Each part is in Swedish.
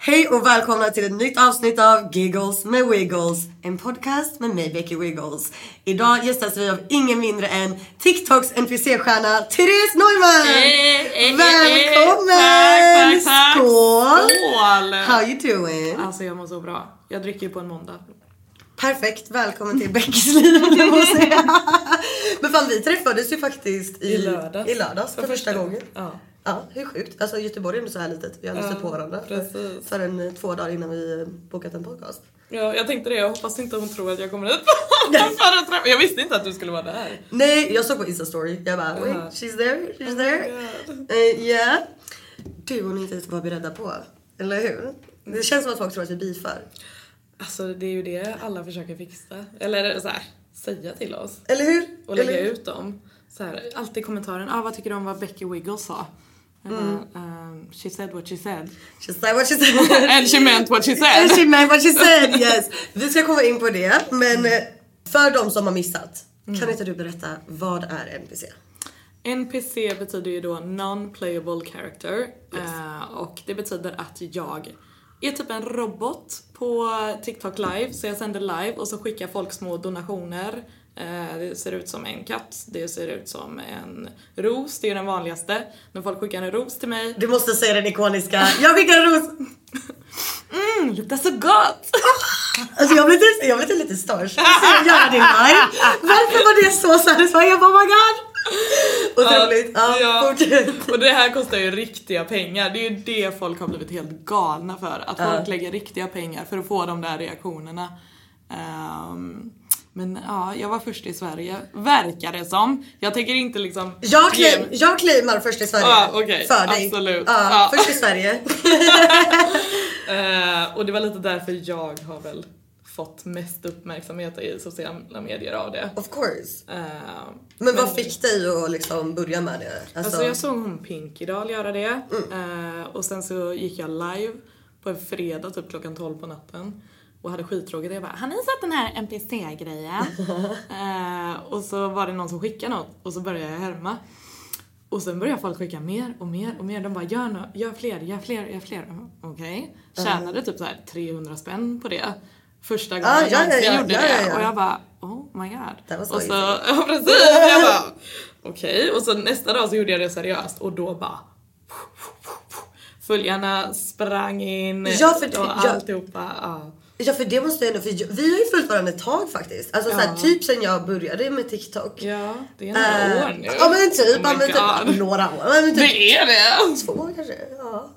Hej och välkomna till ett nytt avsnitt av Giggles med Wiggles. En podcast med mig Becky Wiggles. Idag gästas vi av ingen mindre än TikToks NPC-stjärna Therese Neumann! Eh, Välkommen! Tack, tack, tack. Skål! Skål! How you doing? Alltså jag mår så bra. Jag dricker ju på en måndag. Perfekt, välkommen till Beckys liv. Men fan vi träffades ju faktiskt i, I lördags. i lördags för, första gången. Ja. Ja, hur sjukt. Alltså Göteborg är ändå så här litet. Vi har Ja, stött på varandra. precis. Förrän eh, två dagar innan vi eh, bokat en podcast. ja, jag tänkte det. Jag hoppas inte hon tror att jag kommer hit för att. Jag visste inte att du skulle vara där. Nej, jag såg på Insta-story. Jag bara, wait, she's there, she's Oh there. Eh, yeah. Du och ni inte var beredda på. Eller hur? Det känns som att folk tror att vi beefar. Alltså det är ju det alla försöker fixa. Eller så här, säga till oss. Eller hur? Och lägga Eller ut dem. Så här, alltid i kommentaren, ah, vad tycker du om vad Becky Wiggle sa? Mm. ehm, she said what she said. She said what she said. And she meant what she And said. she meant what she said, yes. Vi ska komma in på det, men eh, för de som har missat. Mm. Kan inte du berätta, vad är NPC? NPC betyder ju då non-playable character. Eh, och det betyder att jag är typ en robot på TikTok live. Så jag sänder live och så skickar folk små donationer. Eh, det ser ut som en katt, det ser ut som en ros, det är ju den vanligaste. När folk skickar en ros till mig. Du måste säga den ikoniska, jag skickar en ros! Mm, luktar så gott! Alltså jag blev, jag blev lite starstruck göra din live. Varför var det så satisfying? Jag bara oh my god! Otroligt. Ja, ja. fortsätt. Och det här kostar ju riktiga pengar. Det är ju det folk har blivit helt galna för. Att Ja. folk lägger riktiga pengar för att få de där reaktionerna. Ehm, men ja, jag var först i Sverige. Verkar det som. Jag tänker inte liksom... Jag, claim, jag claimar först i Sverige. Ja, okej. För dig. Absolut. Ja, Ja. Först i Sverige. Eh, och det var lite därför jag har väl fått mest uppmärksamhet i sociala medier av det. of course. Eh, Men vad fick dig att liksom börja med det? Alltså jag såg hon Pinky Doll göra det. Mm. Eh, och sen så gick jag live på en fredag typ klockan 12 på natten. Och hade skittråkigt. Jag bara, har ni sett den här NPC-grejen? eh, och så var det någon som skickade något och så började jag härma. Och sen började folk skicka mer och mer och mer. De bara, gör, no- gör fler, gör fler, gör fler. Jag Okej. Tjänade typ så här 300 spänn på det. Första gången Ah, jag ja, ja, någonsin ja, gjorde ja, det. Och jag bara, oh my god. Och så, ja precis. Jag bara, okej. Och så nästa dag så gjorde jag det seriöst och då bara Följarna sprang in Ja, för och alltihopa. Ja. Ja för det måste jag ändå, för vi har ju följt varandra ett tag faktiskt. Alltså såhär, Ja. typ sen jag började med TikTok. ja, det är några Eh, år nu. Ja men typ, Oh men typ några år. Men typ Det är det! två år kanske. Ja.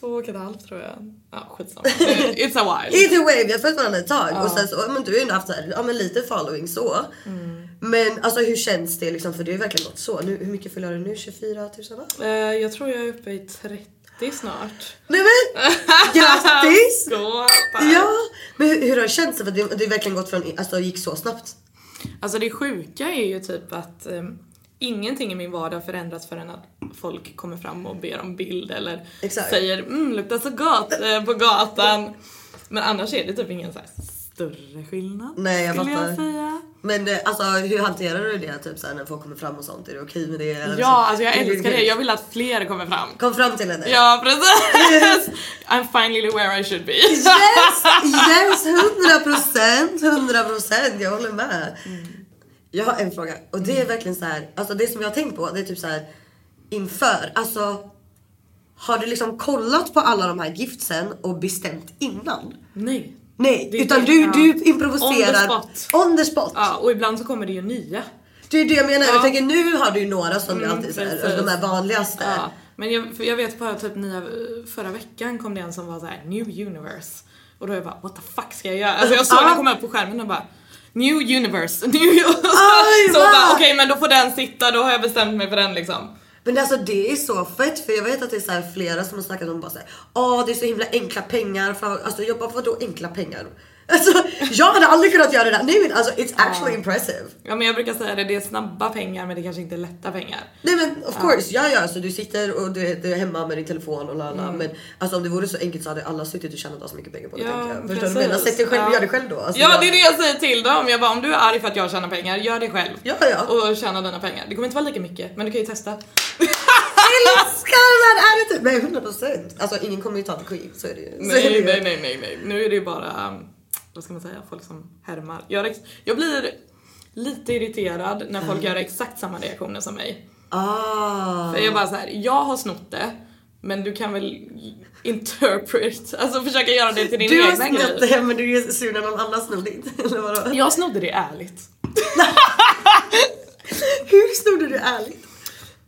Två och ett halvt tror jag. Ja, skitsamma. It's a while. Either way, vi har följt varandra ett tag Ja. och sen så, men du har ju ändå haft så här, ja, men lite following så. Mm. Men alltså hur känns det liksom? För det har ju verkligen gått så. Nu, hur mycket följer du nu? 24 000 va? Eh, jag tror jag är uppe i 30 snart. Nej men! Grattis! Ja! Men hur, hur har det känts? För det, det har verkligen gått från, alltså gick så snabbt. Alltså det sjuka är ju typ att um, ingenting i min vardag förändras förrän att folk kommer fram och ber om bild eller Exakt. säger mm, luktar så gott eh, på gatan. Men annars är det typ ingen så större skillnad. Nej, jag fattar. jag säga. Men eh, alltså hur hanterar du det typ såhär när folk kommer fram och sånt? Är det okej med det? Eller så- Ja, alltså jag älskar det. Jag vill att fler kommer fram. Kom fram till henne. Ja precis! I'm finally where I should be. Yes! Yes! 100 procent! 100 procent! Jag håller med. Jag har en fråga och det är verkligen så här, alltså det som jag har tänkt på det är typ så här inför, alltså har du liksom kollat på alla de här giftsen och bestämt innan? Nej. Nej, Det utan du, ja. du improviserar On the spot. On the spot. Ja, och ibland så kommer det ju nya. Det är det jag menar, Ja. jag tänker nu har du ju några som du Mm, alltid säger, de här vanligaste. Ja, men jag, jag vet bara typ nya, förra veckan kom det en som var så här: New Universe. Och då är jag bara what the fuck ska jag göra? Alltså jag såg Ja. den komma upp på skärmen och bara New Universe, New Universe. Aj, så bara okej men då får den sitta, då har jag bestämt mig för den liksom. Men alltså det är så fett för jag vet att det är så här flera som har snackat om bara såhär, åh det är så himla enkla pengar, för, alltså jag bara vadå enkla pengar? Alltså jag hade aldrig kunnat göra det där, nej men alltså it's actually impressive. Ja men jag brukar säga det, det är snabba pengar men det kanske inte är lätta pengar. Nej men of course, ja ja så du sitter och du, du är hemma med din telefon och lala men alltså om det vore så enkelt så hade alla suttit och tjänat så mycket pengar på det Mm. Ja, tänker jag. Förstår du vad jag menar? precis. Sätt dig själv Ja. gör det själv då. Alltså, Ja jag- det är det jag säger till dem, jag bara om du är arg för att jag tjänar pengar, gör det själv. Ja, ja. Och tjäna dina pengar. Det kommer inte vara lika mycket men du kan ju testa. älskar den attityd! Nej 100% Alltså ingen kommer ju ta the queen, så är det ju. Är Nej, nej, nej, nej, nej. Nu är det ju bara, um, vad ska man säga, folk som härmar. Jag, jag blir lite irriterad när folk gör exakt samma reaktioner som mig. Ah. För jag bara så här, jag har snott det, men du kan väl interpret, alltså försöka göra det till din Du har snott grej. det men du är sur när någon annan. Eller vadå? Jag snodde det ärligt. Hur snodde du ärligt?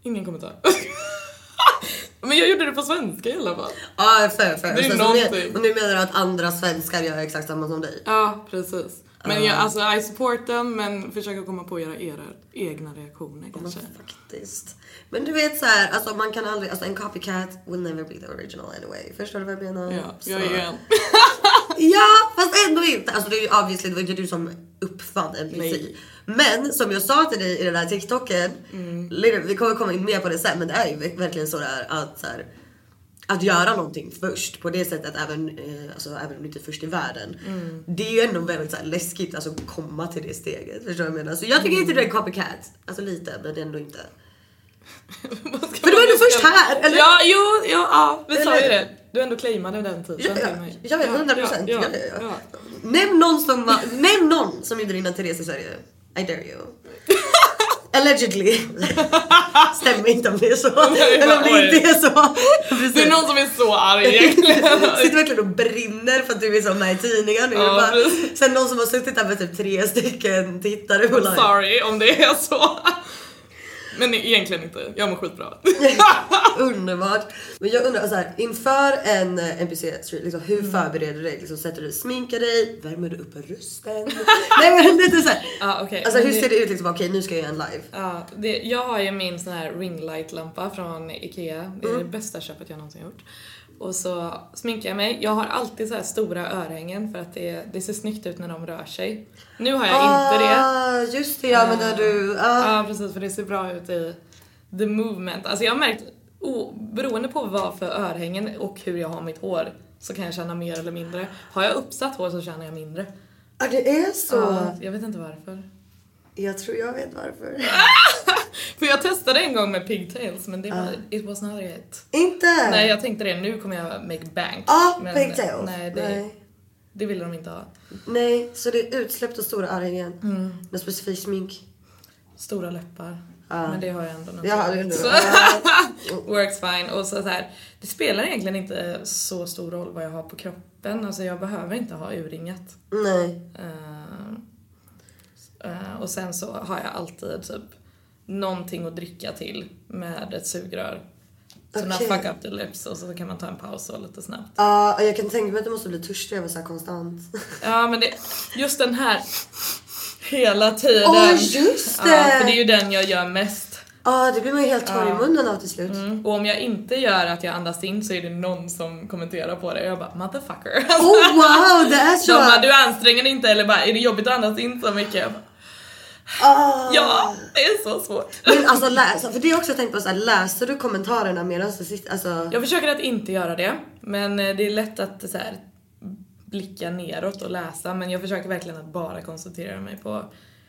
Ingen kommentar. Men jag gjorde det på svenska i alla fall. Ja, fair, fair. Det är Och sen någonting. men- Och nu menar du att andra svenskar gör exakt samma som dig? Ja, precis. Men jag, alltså I support them, men försöka komma på era, era egna reaktioner kanske. Faktiskt. Men du vet så här, alltså man kan aldrig, alltså en copycat will never be the original anyway. Förstår du vad jag menar? Ja, jag är en. Ja, fast ändå inte. Alltså det är ju obviously, det var inte du som uppfann NPC. Men som jag sa till dig i den här TikToken, Mm. vi kommer komma in mer på det sen, men det är ju ver- verkligen så där att så här, att göra någonting först på det sättet även, eh, alltså, även om du inte är först i världen. Mm. Det är ju ändå väldigt så här, läskigt alltså, att komma till det steget. Förstår du vad jag menar? Så jag tycker inte du är copycat. Alltså lite men ändå inte. För du var ändå först här, eller? Ja, jo, jo, ja, vi sa ju det. Du ändå claimade den tiden Ja, ja, ja, ja, 100 procent. Ja, ja, ja. Nämn någon som, var- nämn någon som gjorde innan Therese i Sverige. I dare you. Allegedly. Stämmer inte om det är så. Eller om det inte är så. Precis. Det är någon som är så arg egentligen. Sitter verkligen och brinner för att du är så med i tidningen. nu. Ja, sen någon som har suttit där med typ tre stycken tittare på live. Sorry om det är så. Men egentligen inte, jag mår skitbra. Underbart. Men jag undrar så här, inför en eh, NPC street, liksom, hur förbereder du dig? Liksom, sätter du sminkar dig? Värmer du upp rösten? Nej men lite så här. Ja, okej. Alltså hur ser det ut liksom? Okej nu ska jag göra en live. Ja, det, jag har ju min sån här ringlight lampa från Ikea. Det är Mm. det bästa köpet jag någonsin gjort. Och så sminkar jag mig. Jag har alltid så här stora örhängen för att det, det ser snyggt ut när de rör sig. Nu har jag inte det. Ah, just det, ja men när du... Ah. Ja precis för det ser bra ut i the movement. Alltså jag har märkt, oh, beroende på vad för örhängen och hur jag har mitt hår så kan jag känna mer eller mindre. Har jag uppsatt hår så känner jag mindre. ah, det är så. Ja, jag vet inte varför. Jag tror jag vet varför. För jag testade en gång med pigtails men det var, it was not it. Inte? Nej jag tänkte det, nu kommer jag make bank. Ah, Men pigtails. Nej det, Nej. det ville de inte ha. Nej, så det är utsläppt och stora örhängen. Mm. Med specifik smink. Stora läppar. Ja. Men det har jag ändå hade ändå... Så- Ah. Works fine. Och så, så här, det spelar egentligen inte så stor roll vad jag har på kroppen. Alltså jag behöver inte ha urringat. Nej. Eh, eh, och sen så har jag alltid typ någonting att dricka till med ett sugrör. Så när Okej. fuck up the lips och så kan man ta en paus och lite snabbt. Ja, jag kan tänka mig att du måste bli törstig över så här konstant. Ja men det, just den här hela tiden. Åh, just det! Ja, för det är ju den jag gör mest. Ja, det blir man ju helt torr i munnen av till slut. Mm. Och om jag inte gör att jag andas in så är det någon som kommenterar på det och jag bara motherfucker. Oh wow, det är så! De bara du anstränger dig inte eller bara är det jobbigt att andas in så mycket? Ah. Ja, det är så svårt. Men alltså läsa, för det jag också tänkt på så här, läser du kommentarerna medan du sitter, alltså. Jag försöker att inte göra det, men eh, det är lätt att så här, blicka neråt och läsa, men jag försöker verkligen att bara koncentrera mig på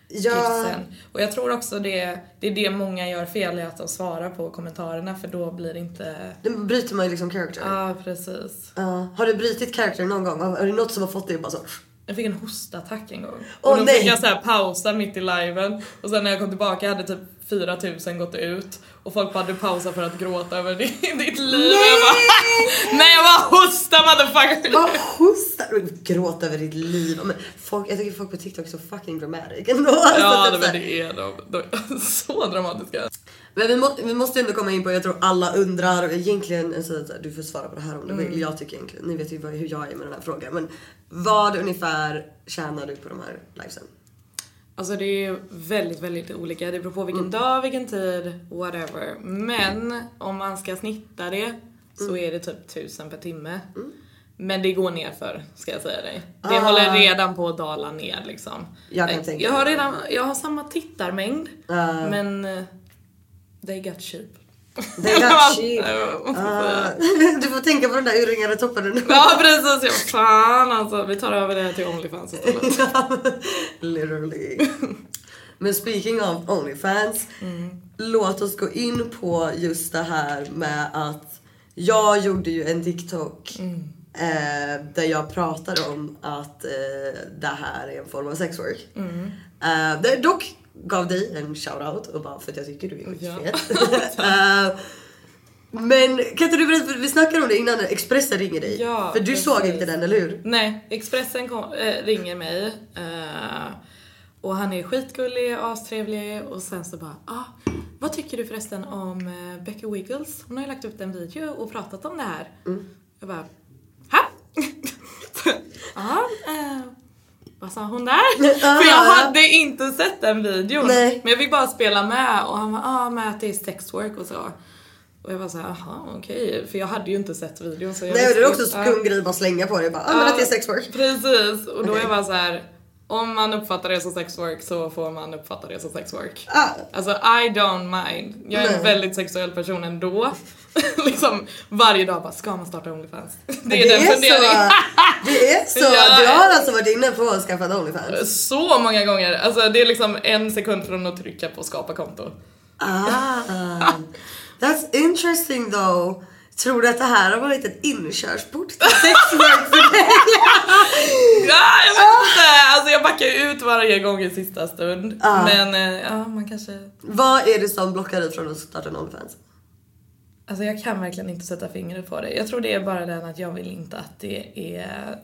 Ja. gifsen. Och jag tror också det, det är det många gör fel i att de svarar på kommentarerna för då blir det inte... Då bryter man ju liksom character. Ja, precis. Ja. Har du brutit character någon gång? Har- Är det något som har fått dig att bara så? Jag fick en hostattack en gång. Åh, och då nej. fick jag så här pausa mitt i liven och sen när jag kom tillbaka hade typ 4000 gått ut och folk bara du pausar för att gråta över ditt, ditt liv. Nej! Jag bara, nej jag bara hostar motherfucker. Vad hostar du? Gråt över ditt liv. Men folk, jag tycker folk på TikTok är så fucking dramatic ändå. Alltså, Ja typ men så här. det är de. de är så dramatiska. Men vi, må, vi måste ändå komma in på, jag tror alla undrar, egentligen, alltså, så här, du får svara på det här om du Mm. vill. Jag tycker egentligen, ni vet ju hur jag är med den här frågan. Men vad ungefär tjänar du på de här livesen? Alltså det är väldigt, väldigt olika. Det beror på vilken dag, vilken tid, whatever. Men om man ska snitta det så är det typ tusen per timme. Men det går ner för ska jag säga dig. Det håller redan på att dala ner liksom. Jag jag har redan, jag har samma tittarmängd. Ah. Men they got cheap. They got cheap. Ja, Ah, du får tänka på den där urringade toppen nu. Ja precis, jag fan alltså. Vi tar över det till Onlyfans istället. Literally. Men speaking of Onlyfans, låt oss gå in på just det här med att jag gjorde ju en TikTok eh, där jag pratade om att eh, det här är en form av sexwork. Eh, där jag dock gav dig en shoutout och bara för att jag tycker du är skitfet. Eh, men kan inte du berätta, för vi snackade om det innan Expressen ringer dig. Ja, för du precis. såg inte den, eller hur? Nej, Expressen kom, äh, ringer mig eh, och han är skitgullig, astrevlig och sen så bara ah, vad tycker du förresten om uh, Becca Wiggles? Hon har ju lagt upp en video och pratat om det här. Jag bara ha? Ja, vad sa hon där? För jag hade inte sett den videon. Nej. Men jag fick bara spela med och han var ah med att det är sexwork och så. Och jag var såhär, jaha okej. För jag hade ju inte sett videon så jag Nej, det är också en skum grej bara slänga på det. Bara, ah, men att det är sexwork. Precis, och då Okej. jag bara så här. om man uppfattar det som sexwork så får man uppfatta det som sexwork. Ah. Alltså I don't mind. Jag är en Nej. väldigt sexuell person ändå. liksom varje dag bara, ska man starta Onlyfans? Det är Det den är, så, funderingen. det är så. Ja. Du har alltså varit inne på att skaffa Onlyfans? Så många gånger. Alltså det är liksom en sekund från att trycka på skapa konto. Ah, that's interesting though. Tror du att det här har varit ett inkörsport till sexwork för dig? Ja, jag vet inte! Alltså jag backar ut varje gång i sista stund. Men eh, ja, man kanske... Vad är det som blockar dig från att starta en Onlyfans? Alltså jag kan verkligen inte sätta fingret på det. Jag tror det är bara den att jag vill inte att det är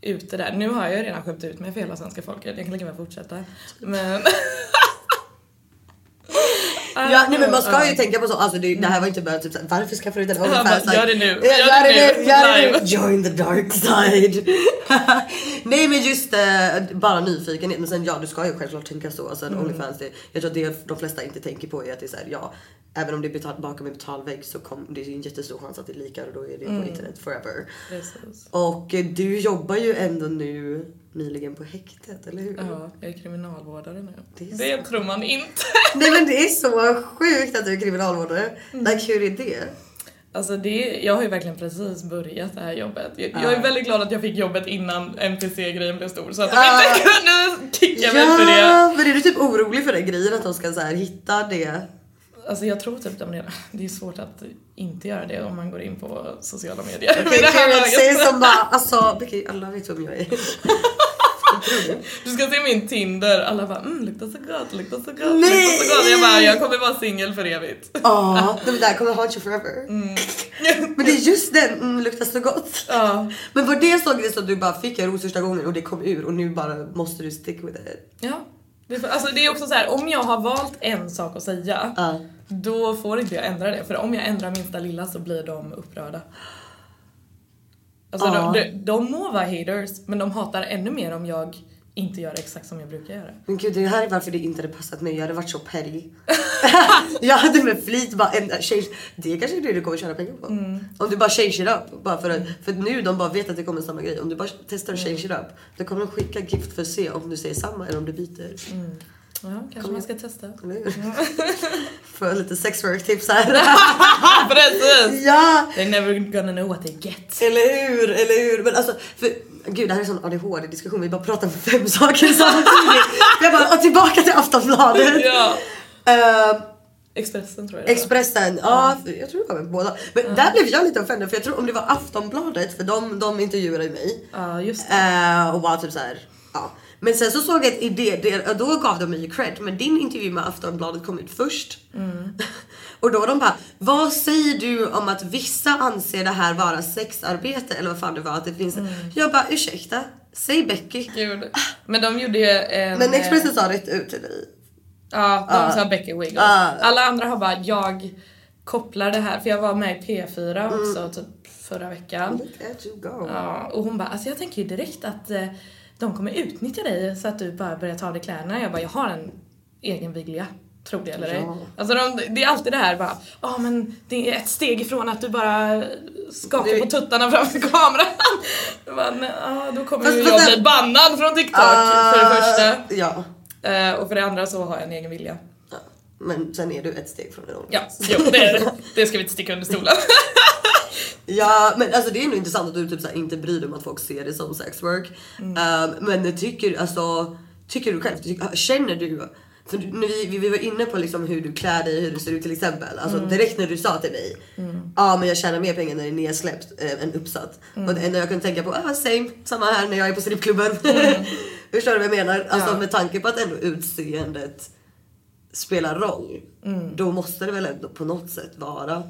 ute där. Nu har jag ju redan skämt ut mig för hela svenska folket. Jag kan lika väl fortsätta. Men... Ja, nej men man ska ju tänka på så, alltså det, det här var inte bara typ såhär, varför skaffar du inte en Ja, bara, gör det nu. Gör Gör det det nu. gör det nu. Join the dark side. nej men just eh, bara nyfikenhet, men sen ja du ska ju självklart tänka så. Alltså Mm. Onlyfans, det, jag tror att det de flesta inte tänker på är att det är såhär, ja även om det är betal, bakom en betalvägg så kom, det är en jättestor chans att det likar och då är det Mm. på internet forever. Precis. Och eh, du jobbar ju ändå nu nyligen på häktet, eller hur? Ja, jag är kriminalvårdare nu. Det är Det, tror man inte. Nej men det är så sjukt att du är kriminalvårdare. Mm. Like, hur är det? Alltså det, jag har ju verkligen precis börjat det här jobbet. Jag, jag är väldigt glad att jag fick jobbet innan NPC-grejen blev stor så att de Ah. inte kunde kicka mig för det. Ja, men är du typ orolig för den grejen att de ska så här hitta det? Alltså jag tror typ de redan, det är svårt att inte göra det om man går in på sociala medier. Det laget. säger som bara, alltså alla vet vem jag är. Du ska se min Tinder, alla bara mm, luktar så gott, luktar så gott, Nej! luktar så gott. Jag bara, jag kommer vara singel för evigt. Ja, det där kommer haunt you forever. Men det är just den, mm, luktar så gott. Ja. Men var det så grej som du bara fick en ros första gången och det kom ur och nu bara måste du stick with it? Ja. Det alltså det är också så här, om jag har valt en sak att säga, Ja. Då får inte jag ändra det. För om jag ändrar minsta lilla så blir de upprörda. Alltså Ja. de, de, de må vara haters, men de hatar ännu mer om jag inte gör exakt som jag brukar göra. Men gud det här är varför det inte hade passat mig, jag hade varit så petty. jag hade med flit bara ändrat change. Det är kanske är det du kommer tjäna pengar på. Om du bara change it up. Bara för, att, för nu de bara vet att det kommer samma grej. Om du bara testar att change it up. Då kommer de skicka gift för att se om du säger samma eller om du byter. Ja, kanske man ska testa. För lite sexwork-tips här. Precis! ja! They're never gonna know what they get. Eller hur, eller hur. Men alltså, för, gud det här är en sån ADHD-diskussion, vi bara pratar om fem saker samtidigt. Jag bara, och tillbaka till Aftonbladet. Ja. Eh, Expressen tror jag det var. Expressen, ja jag tror det var med båda. Men där blev jag lite offended för jag tror om det var Aftonbladet för de, de intervjuade mig. Ja, just det. Eh, och var typ såhär, ja. Men sen så såg jag ett idé, det, då gav de mig cred. Men din intervju med Aftonbladet kom ut först. och då de bara, vad säger du om att vissa anser det här vara sexarbete eller vad fan det var att det finns. Jag bara ursäkta, säg Becky. Gud. Men de gjorde ju en... Men Expressen sa rätt ut till dig. Ja, de sa Becky Wiggles. Ah. Alla andra har bara, jag kopplar det här, för jag var med i P4 också typ förra veckan. Look at you go. Ja, och hon bara, alltså jag tänker ju direkt att eh, de kommer utnyttja dig så att du bara börjar ta av dig kläderna. Jag bara, jag har en egen viglia. Tror det eller ej. Ja. Alltså de, det är alltid det här bara, ja men det är ett steg ifrån att du bara skakar Det- på tuttarna framför kameran. Bara, nej, ja, då kommer Fast- ju jag bli bannad från TikTok Ah, för det första. Ja. Eh, och för det andra så har jag en egen vilja. Men sen är du ett steg från en Ja, jo, det, det ska vi inte sticka under stolen. Ja men alltså det är nog intressant att du typ så här, inte bryr dig om att folk ser det som sexwork. Um, men tycker, alltså, tycker du själv, tycker, känner du för när vi, vi, var inne på liksom hur du klär dig, hur du ser ut till exempel. Alltså direkt när du sa till mig, ja men jag tjänar mer pengar när det är nedsläppt äh, än uppsatt. Och det enda jag kunde tänka på, ah same, samma här när jag är på strippklubben. Förstår du vad jag menar? Alltså Ja. med tanke på att ändå utseendet spelar roll. Då måste det väl ändå på något sätt vara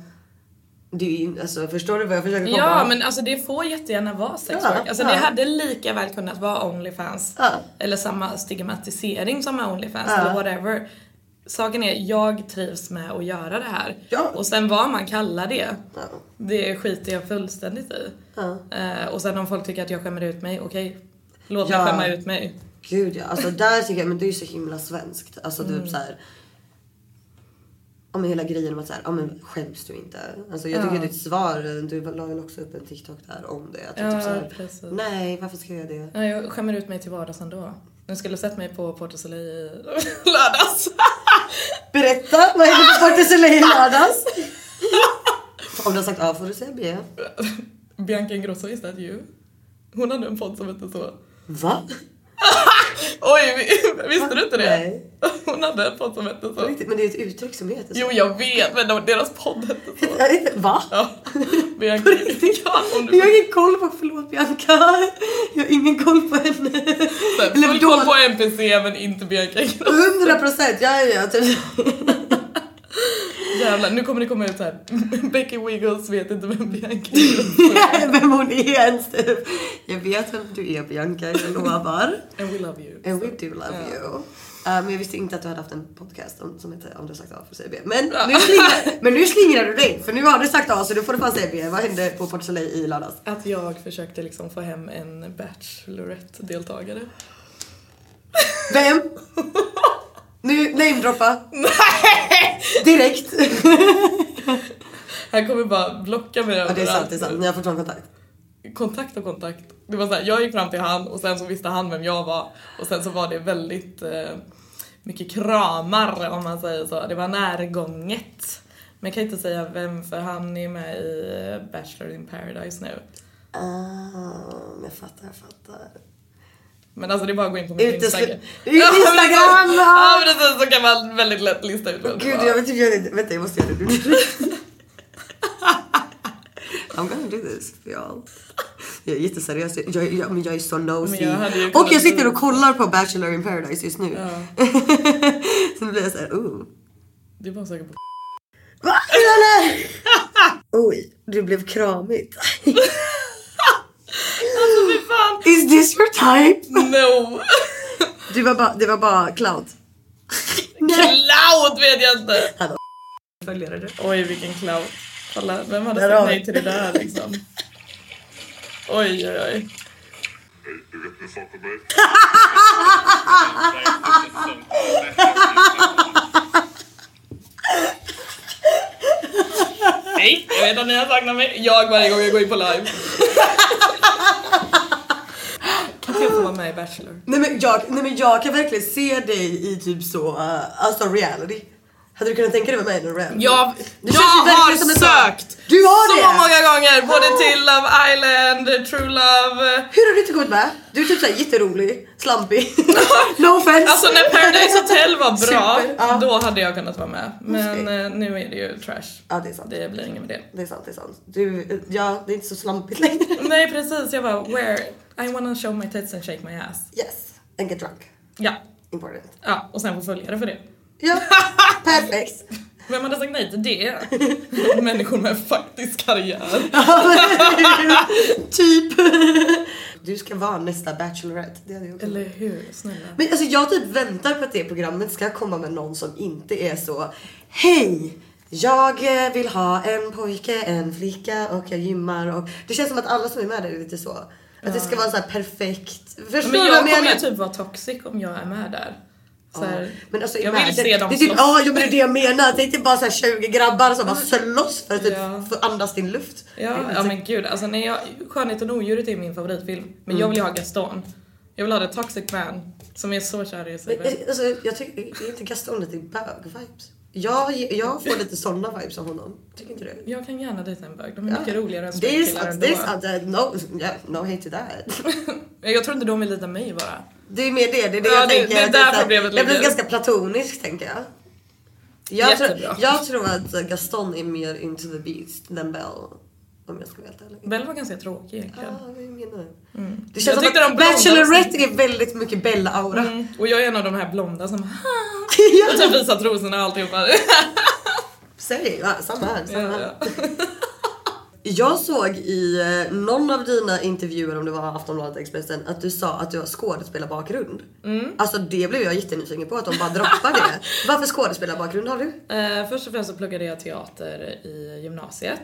ju, alltså, förstår du vad jag försöker komma? Ja men alltså det får jättegärna vara sexwork. Ja, alltså ja. det hade lika väl kunnat vara Onlyfans. Ja. Eller samma stigmatisering som är Onlyfans eller whatever. Saken är, jag trivs med att göra det här. Ja. Och sen vad man kallar det, Ja. det skiter jag fullständigt i. Ja. Eh, och sen om folk tycker att jag skämmer ut mig, okej. Låt Ja. mig skämma ut mig. Gud ja, alltså där tycker jag, men det är ju så himla svenskt. Alltså Mm. typ så här. Om hela grejen om att såhär, ja men skäms du inte? Alltså jag tycker Ja. ditt svar, du la väl också upp en TikTok där om det. Att du Ja, typ så här, precis. Nej varför ska jag göra det? Ja, jag skämmer ut mig till vardags ändå. Nu skulle sett mig på Porto Soleil i lördags. Berätta, vad hände på Porto Soleil i lördags? om du har sagt A får du säga B. Bianca Ingrosso, is that you? Hon hade en podd som hette så. Va? Oj, vi- visste du inte det? Nej. Hon hade en podd som hette På så. riktigt, Men det är ett uttryck som heter så. Jo, jag vet, men de- deras podd hette så. Jag Va? Ja. Bianca, ja, om Jag du har ingen koll på, förlåt Bianca. Jag har ingen koll på henne. Eller full då- koll på NPC men inte Bianca Ingrosso. 100 procent, ja ja ja. Typ. Jävlar, nu kommer det komma ut här. Becky Wiggles vet inte vem Bianca är. vem hon är ens typ. Jag vet vem du är Bianca, jag lovar. And we love you. And we do love Ja. you. Men jag visste inte att du hade haft en podcast om, som heter Om du sagt A får du säga B. Men, Ja. nu slingrar, men nu slingrar du dig för nu har du sagt A så nu får du fan säga B. Vad hände på Port Soleil i lördags? Att jag försökte liksom få hem en Bachelorette-deltagare. Vem? Nu namedroppa. Direkt. Han kommer bara blocka mig Ja, det är sant, överallt. det är sant. Ni har fortfarande kontakt. Kontakt och kontakt. Det var så här, jag gick fram till han och sen så visste han vem jag var. Och sen så var det väldigt eh, mycket kramar om man säger så. Det var närgånget. Men jag kan inte säga vem för han är med i eh, Bachelor in paradise nu. Ah, jag fattar, jag fattar. Men alltså det är bara att gå in på min Uteslu- Instagram. Instagram! Ja precis, så kan man väldigt lätt lista ut vem Gud, jag vet inte, jag, vänta jag måste göra det. I'm gonna do this för y'all. Jag är jätteseriös, jag, jag, men jag är så nosy. Jag och jag sitter och kollar på Bachelor in paradise just nu. Ja. så nu blir jag såhär, oh. Det var säkert på Va? Oj, det blev kramigt. Is this your type? No! Det var bara, det var bara clout. Cloud vet jag inte! Följare du. Oj vilken cloud. Kolla, vem hade sagt nej till det där liksom? Oj oj oj. Du vet en sak om mig. Nej, jag vet att ni har saknat mig. Jag varje gång jag går in på live. Jag få vara med i Bachelor. Nej men, jag, nej men jag kan verkligen se dig i typ så, uh, alltså reality. Hade du kunnat tänka dig vara med i en reality? Jag, Det jag har verkligen sökt Du har så det? många gånger, både till Love Island, True Love. Hur har du inte kommit med? Du är typ såhär jätterolig, slampig. no offense. Alltså när Paradise Hotel var bra, Super, ja. då hade jag kunnat vara med. Men Okej. eh, nu är det ju trash. Ja det är sant. Det blir inget med det. Det är sant, det är sant. Du, ja det är inte så slampigt längre. Nej precis, jag bara where I wanna show my tits and shake my ass. Yes, and get drunk. Ja, Important. ja och sen få följare för det. Ja, perfekt. Vem hade sagt nej till det? Människor med faktisk karriär. typ. Du ska vara nästa Bachelorette. Det hade jag också. Eller hur? Snälla. Men alltså jag typ väntar på att det programmet ska komma med någon som inte är så Hej! Jag eh, vill ha en pojke, en flicka och jag gymmar och det känns som att alla som är med där är lite så. Att det ska vara så här perfekt. Förstår Men du vad jag kommer menar? ju typ vara toxic om jag är med där. Så här, Men alltså, jag vill se dem det är typ, slåss. Ja, jo, men det är det jag menar. Det är inte bara så här 20 grabbar som bara slåss för att typ Ja. få andas din luft. Ja, ja men gud, alltså när jag, Skönheten och odjuret är min favoritfilm. Men jag vill ju ha Gaston. Jag vill ha the toxic man som är så kär i sig Men, eh, alltså, jag tycker är inte Gaston lite bög-vibes? Jag, jag får lite såna vibes av honom. Tycker inte du? Jag kan gärna dejta en bög, de är mycket roligare än Det det är ändå. sant. Uh, No, yeah, no hate to that. Jag tror inte de vill dejta mig bara. Det är mer det, det är det Ja, jag det- tänker. det är där problemet Jag blir ligger. ganska platonisk tänker jag. Jag tror, jag tror att Gaston är mer into the beast than Belle. Om jag ska vara helt ärlig. Bell var ganska tråkig egentligen. Ja, vad menar du? Det Jag känns som tyckte att Bachelorette är väldigt mycket Bella-aura. Mm. Och jag är en av de här blonda som och typ visar trosorna och alltihopa. Säg, ja, samma här. Samma Ja, här. ja. Jag såg i eh, någon av dina intervjuer, om det var Aftonbladet Expressen, att du sa att du har skådespelarbakgrund. Mm. Alltså det blev jag jättenyfiken på, att de bara droppar det. Varför skådespelarbakgrund har du? Eh, först och främst så pluggade jag teater i gymnasiet.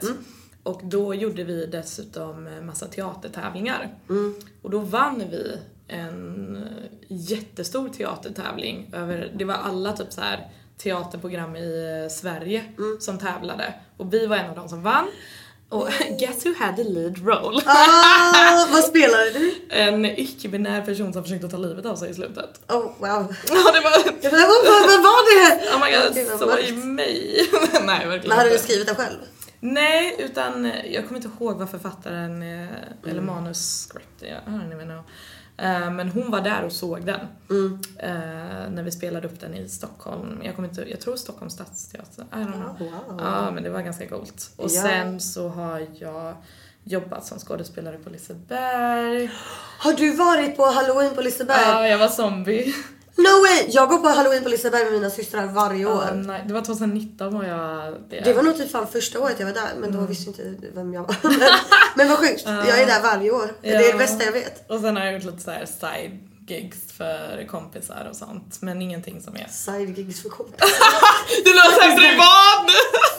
Och då gjorde vi dessutom massa teatertävlingar. Och då vann vi en jättestor teatertävling. Över, det var alla typ så här teaterprogram i eh, Sverige som tävlade. Och vi var en av de som vann. Och guess who had the lead role? Ah, vad spelade du? En icke-binär person som försökte ta livet av sig i slutet. Oh wow. Ja, det var... Vad, var det? Oh my god, vad så mörkt. i mig. Nej, verkligen Men hade du skrivit det själv? Nej, utan eh, jag kommer inte ihåg vad författaren, eh, Mm. eller manuscript, jag I don't even know. Eh, Men hon var där och såg den. Mm. Eh, När vi spelade upp den i Stockholm. Jag kommer inte, jag tror Stockholms stadsteater. I don't know. Wow. Ja, men det var ganska coolt. Och Ja. sen så har jag jobbat som skådespelare på Liseberg. Har du varit på halloween på Liseberg? Ja, jag var zombie. No way! Jag går på halloween på Liseberg med mina systrar varje år. Ja, nej, det var 2019 var jag det. Det var nog typ fan första året jag var där men då visste jag inte vem jag var. Men, men vad sjukt, jag är där varje år. Det är Ja. det bästa jag vet. Och sen har jag gjort lite så här side gigs för kompisar och sånt. Men ingenting som är... Side gigs för kompisar. Du låter såhär privat!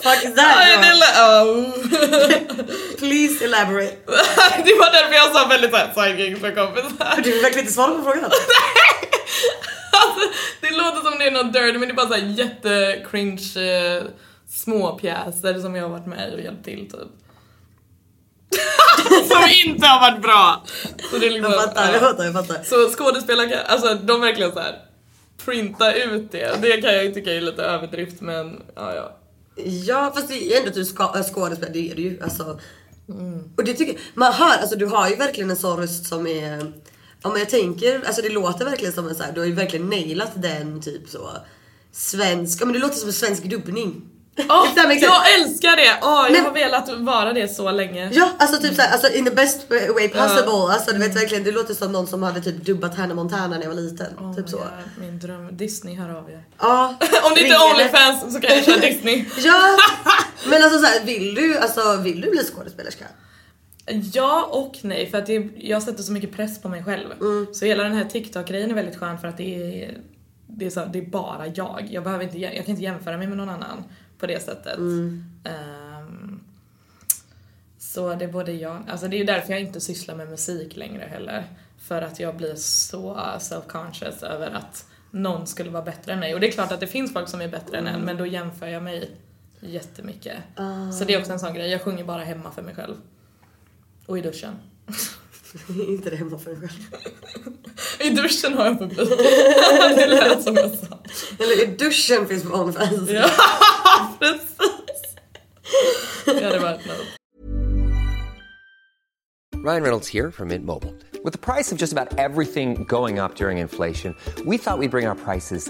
Fuck that? det, lå- Please elaborate. oh. det var därför jag sa väldigt såhär side gigs för kompisar. Du vill verkligen inte svara på frågan. Alltså, det låter som det är något dirty men det är bara såhär jätte-cringe eh, små pjäser som jag har varit med i och hjälpt till typ. som inte har varit bra! Så det är liksom, Jag fattar, jag ja. fattar, jag fattar. Så skådespelare kan, alltså de verkligen så här printa ut det. Det kan jag ju tycka är lite överdrift men ja ja. Ja fast det är ändå ska, äh, skådespelare, det är du ju. Alltså. Och det tycker man hör, alltså du har ju verkligen en sån röst som är Ja men jag tänker, alltså det låter verkligen som en så här, du har ju verkligen nailat den typ så Svensk, ja men det låter som en svensk dubbning. Sense. jag älskar det! Åh, jag Men- har velat vara det så länge. Ja, alltså typ såhär, alltså in the best way possible. Alltså du vet verkligen, det låter som någon som hade typ dubbat Hannah Montana när jag var liten. Oh typ så. God, min dröm. Disney hör av er. Ja. Om det inte är Onlyfans så kan jag köra Disney. Ja, men alltså såhär, vill du, alltså vill du bli skådespelerska? Ja och nej för att det, jag sätter så mycket press på mig själv. Så hela den här TikTok-grejen är väldigt skön för att det är, det är, så, det är bara jag. Jag, behöver inte, jag kan inte jämföra mig med någon annan på det sättet. Ehm, så det är både jag, alltså det är ju därför jag inte sysslar med musik längre heller. För att jag blir så self-conscious över att någon skulle vara bättre än mig. Och det är klart att det finns folk som är bättre än en men då jämför jag mig jättemycket. Så det är också en sån grej, jag sjunger bara hemma för mig själv. Och i duschen. inte det hemma för dig själv. I duschen har jag publik. det lät som jag sa. Eller i duschen finns på Onlyfans. Ja, precis. Ja, det var ett något. Ryan Reynolds here from Mint Mobile. With the price of just about everything going up during inflation, we thought we'd bring our prices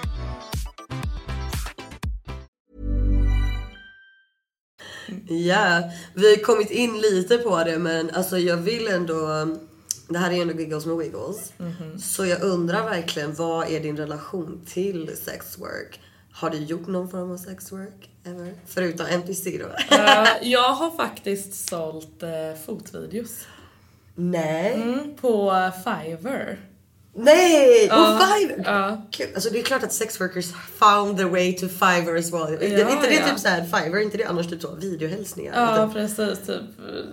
Ja, vi har kommit in lite på det men alltså jag vill ändå... Det här är ändå giggles med wiggles. Så jag undrar verkligen vad är din relation till sex work? Har du gjort någon form av sex work ever? Förutom NPC då? Eh, jag har faktiskt sålt uh, fotvideos. Nej. Mm, på Fiverr. Nej! På Ja, Fiverr! ja. Kul. Alltså det är klart att sex workers found their way to Fiverr as well. Ja, inte det ja. typ såhär Fiverr, inte det annars typ så videohälsningar? Ja, Typ. precis. Typ eh,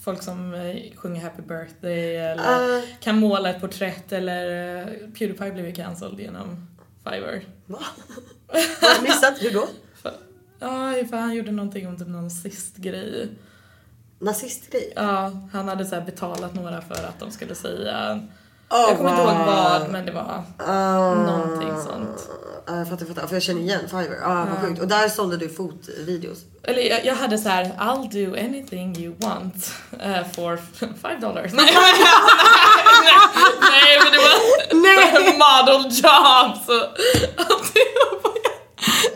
folk som eh, sjunger happy birthday eller kan måla ett porträtt eller eh, Pewdiepie blev ju cancelled genom Fiverr. Va? Har jag missat? Hur då? Ja, för han gjorde någonting om typ någon nazistgrej. Nazistgrej? Ja, han hade så betalat några för att de skulle säga Oh, Jag kommer inte ihåg wow. vad, men det var Ah. någonting sånt. Ja, jag fattar, fattar. För jag känner igen Fiverr. Ah, vad sjukt. Och där sålde du fotvideos. Eller jag, jag hade så här: I'll do anything you want eh, for five dollars. Nej, nej, men det var Nej! model job så alltihopa.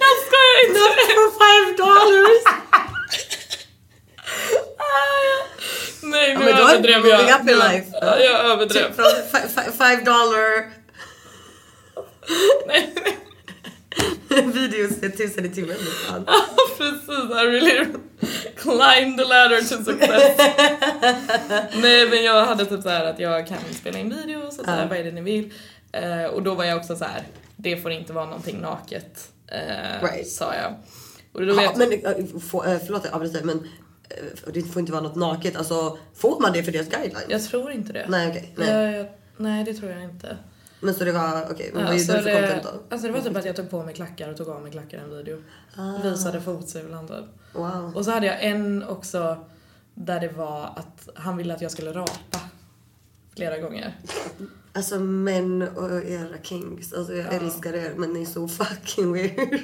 Jag skojar inte. For five dollars! Nej, överdrev moving jag. up in life. Ja, jag överdrev. Typ från fi- fi- five dollar Nej, nej. videos till tusen i timmen. Fan. Precis, I really climbed the ladder to success. Nej men jag hade typ så här att jag kan spela in videos och så här, vad är det ni vill? Eh, och då var jag också så här, det får inte vara någonting naket. eh, Right. Sa jag. Och då Ja, vet, men få, äh, förlåt jag avbryter men det får inte vara något naket. Alltså får man det för deras guidelines? jag tror inte det. Nej okej. nej. Jag, jag, nej det tror jag inte. Men så det var okej. men Ja, vad så gjorde du för content då? alltså det var typ att jag tog på mig klackar och tog av mig klackar i en video. Visade fotsulan typ. Wow. Och så hade jag en också där det var att han ville att jag skulle rapa. Flera gånger. Alltså män och era kings. Alltså jag älskar er men ni är så fucking weird.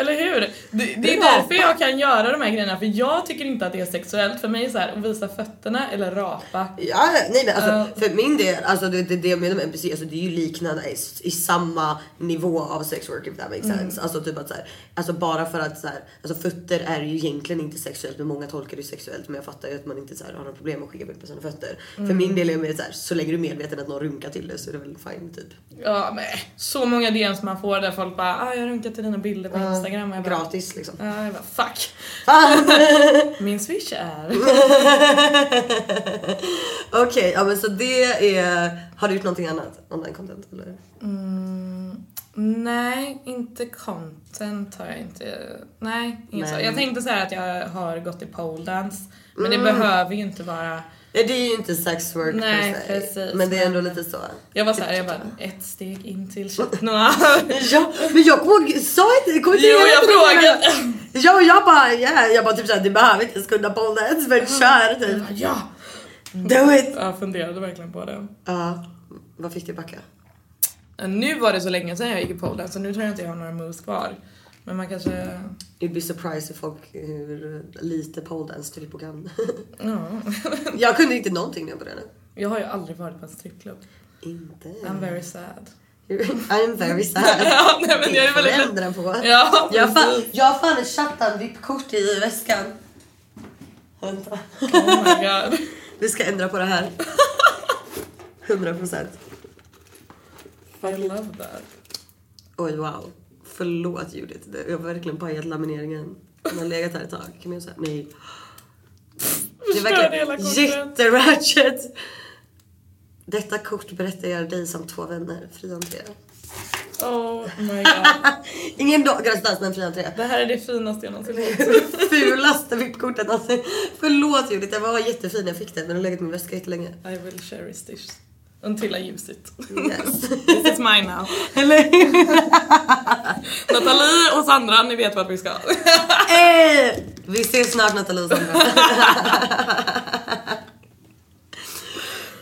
Eller hur? Det, det är Rapa. därför jag kan göra de här grejerna, för jag tycker inte att det är sexuellt. För mig är så här, att visa fötterna eller rapa. Ja, nej men alltså Ja. för min del, alltså det, det, det jag menar med NPC, alltså det är ju liknande i, i samma nivå av sex work if that makes Mm. sense. Alltså typ att så här, alltså bara för att så här, alltså fötter är ju egentligen inte sexuellt men många tolkar det sexuellt men jag fattar ju att man inte så här, har några problem att skicka bild på sina fötter. Mm. För min del är det mer så här, så länge du är medveten att någon runkar till det så är det väl fine typ. Ja, men så många DMs man får där folk bara ah, jag runkar till dina bilder på Instagram. Och jag bara, Gratis liksom. Ja, jag bara fuck. Min swish är... Okej, ja men så det är, har du gjort någonting annat? Online content eller? Nej, inte content har jag inte. Nej, så. Nej. Jag tänkte så att jag har gått i pole dance. Men det behöver ju inte vara... Nej det är ju inte sex work Nej, per se. precis, Men det är ändå lite så. Jag var så här, jag bara ett steg in till chat. Ja, men jag kommer ihåg, sa inte, kommer inte Jo, jag frågade. Ja, och jag bara, yeah. jag bara typ såhär, du behöver inte ens kunna pole dance men kör typ. Ja! Do it! Jag funderade verkligen på det. Ja, vad fick du backa? Nu var det så länge sedan jag gick i pole dance så nu tror jag inte jag har några moves kvar. Men man kanske... You'd be surprised if folk hur lite pole dance Filippo kan. Ja. jag kunde inte någonting när jag började. Jag har ju aldrig varit på en strippklubb. Inte. I'm very sad. I'm very sad. Ja, nej, men jag är Det väldigt- ändra på. Ja, jag, har fan, jag har fan ett chattan-VIP-kort i väskan. Vänta. Oh my god. Vi ska ändra på det här. 100 procent. I love that. Oj wow. Förlåt Judith. Det- Jag har verkligen pajat lamineringen. Den har legat här ett tag. Kan man säga nej. Det är verkligen jätteratchet. Detta kort berättar jag dig som två vänner. Fri entré. Oh my god. Ingen dag gratis men fri entré. Det här är det finaste jag någonsin fått. Fulaste VIP-kortet någonsin. Förlåt Judith, den var jättefin när jag fick den. Den har legat i min väska jättelänge. I will cherish this until I use it. Yes. This is mine now. Eller Nathalie och Sandra, ni vet vart vi ska. Eh, Vi ses snart Nathalie och Sandra.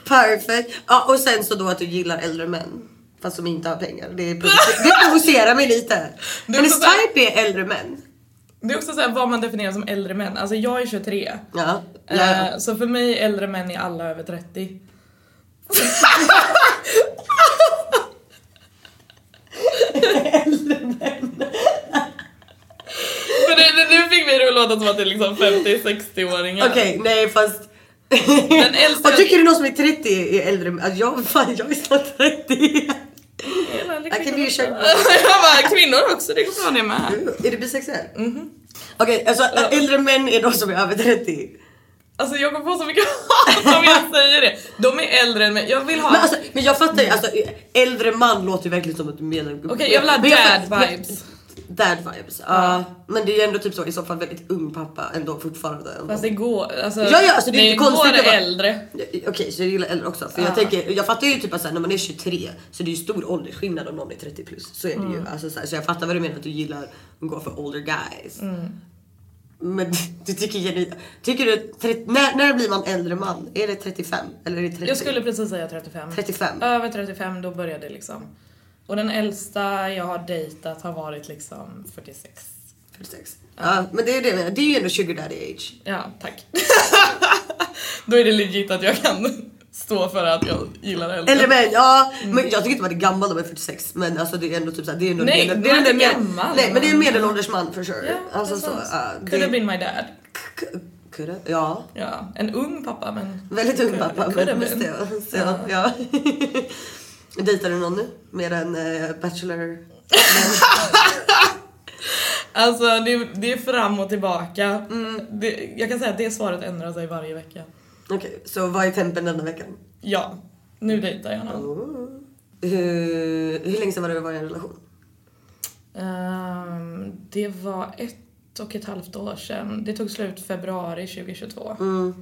Perfekt. Ja, och sen så då att du gillar äldre män. Fast som inte har pengar. Det, provocer- det provocerar mig lite. Är Hennes type är äldre män. Det är också så här vad man definierar som äldre män. Alltså jag är 23. Ja. ja, ja. Eh, Så för mig äldre män är alla över 30. För det, nu fick vi det att låta som att det är liksom 50-60-åringar. Okej, nej fast... Den äldsta- Och tycker du någon som är 30 är äldre? Alltså, jag, fan, jag är snart 30. I can be a shark. Jag bara, kvinnor också, det går bra det med. Är du bisexuell? Okej, alltså äldre män är de som är över 30. Alltså jag kommer få så mycket hat om jag säger det. De är äldre än mig. Jag vill ha... Men, alltså, men jag fattar ju, alltså äldre man låter ju verkligen som ett medel... Okej jag vill ha Men dad fattar- vibes. Dad vibes, ja. Men det är ju ändå typ så i så fall väldigt ung pappa ändå fortfarande. Fast det går, alltså, Ja, ja, alltså, det är inte konstigt att vara- äldre. Okej, så jag gillar äldre också. För jag tänker, jag fattar ju typ att så här, när man är 23 så det är ju stor åldersskillnad om någon är 30 plus. Så är det Mm. ju. Alltså, så, här, så jag fattar vad du menar att du gillar att gå för older guys. Mm. Men du tycker genuint, tycker du, 30, när, när blir man äldre man? Är det 35? Eller är det 30? Jag skulle precis säga 35. 35? Över 35 då började det liksom. Och den äldsta jag har dejtat har varit liksom 46. 46. Ja, men det är det, jag menar. det är ju ändå sugar daddy age. Ja, tack. då är det legit att jag kan stå för att jag gillar äldre. Äldre män, ja. Men jag tycker inte man är gammal om man är 46 men alltså det är ändå typ såhär, det är ändå Nej, medel, det är ändå med- gammal. Nej men det är en medelålders man for sure. Ja, alltså så. ja, Could det, have been my dad. Could have? Ja. Ja, en ung pappa men... Väldigt ung pappa. could have Men been. måste jag säga. Ja. Dejtar du någon nu? Mer än uh, Bachelor? Alltså det, det är fram och tillbaka. Mm. Det, jag kan säga att det svaret ändrar sig varje vecka. Okej, så vad är tempen denna veckan? Ja, nu dejtar jag någon. Oh. Hur, hur länge sedan var det du var i en relation? Ehm, det var ett och ett halvt år sedan. Det tog slut februari 2022. Mm.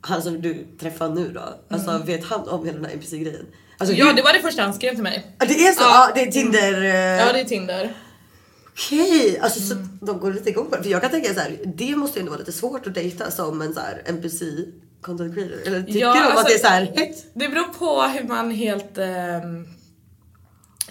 Han som du träffar nu då? Alltså vet han om hela den här NPC-grejen? Alltså, Ja, det var det första han skrev till mig. Ja, det är så? Ja. Ja, det är Tinder... eh, Ja, det är Tinder. Okej, alltså så de går lite igång på det. För jag kan tänka så här, det måste ju ändå vara lite svårt att dejta som en så här NPC content creator. Eller tycker Ja, de att alltså- det är så här? Det beror på hur man helt ehm,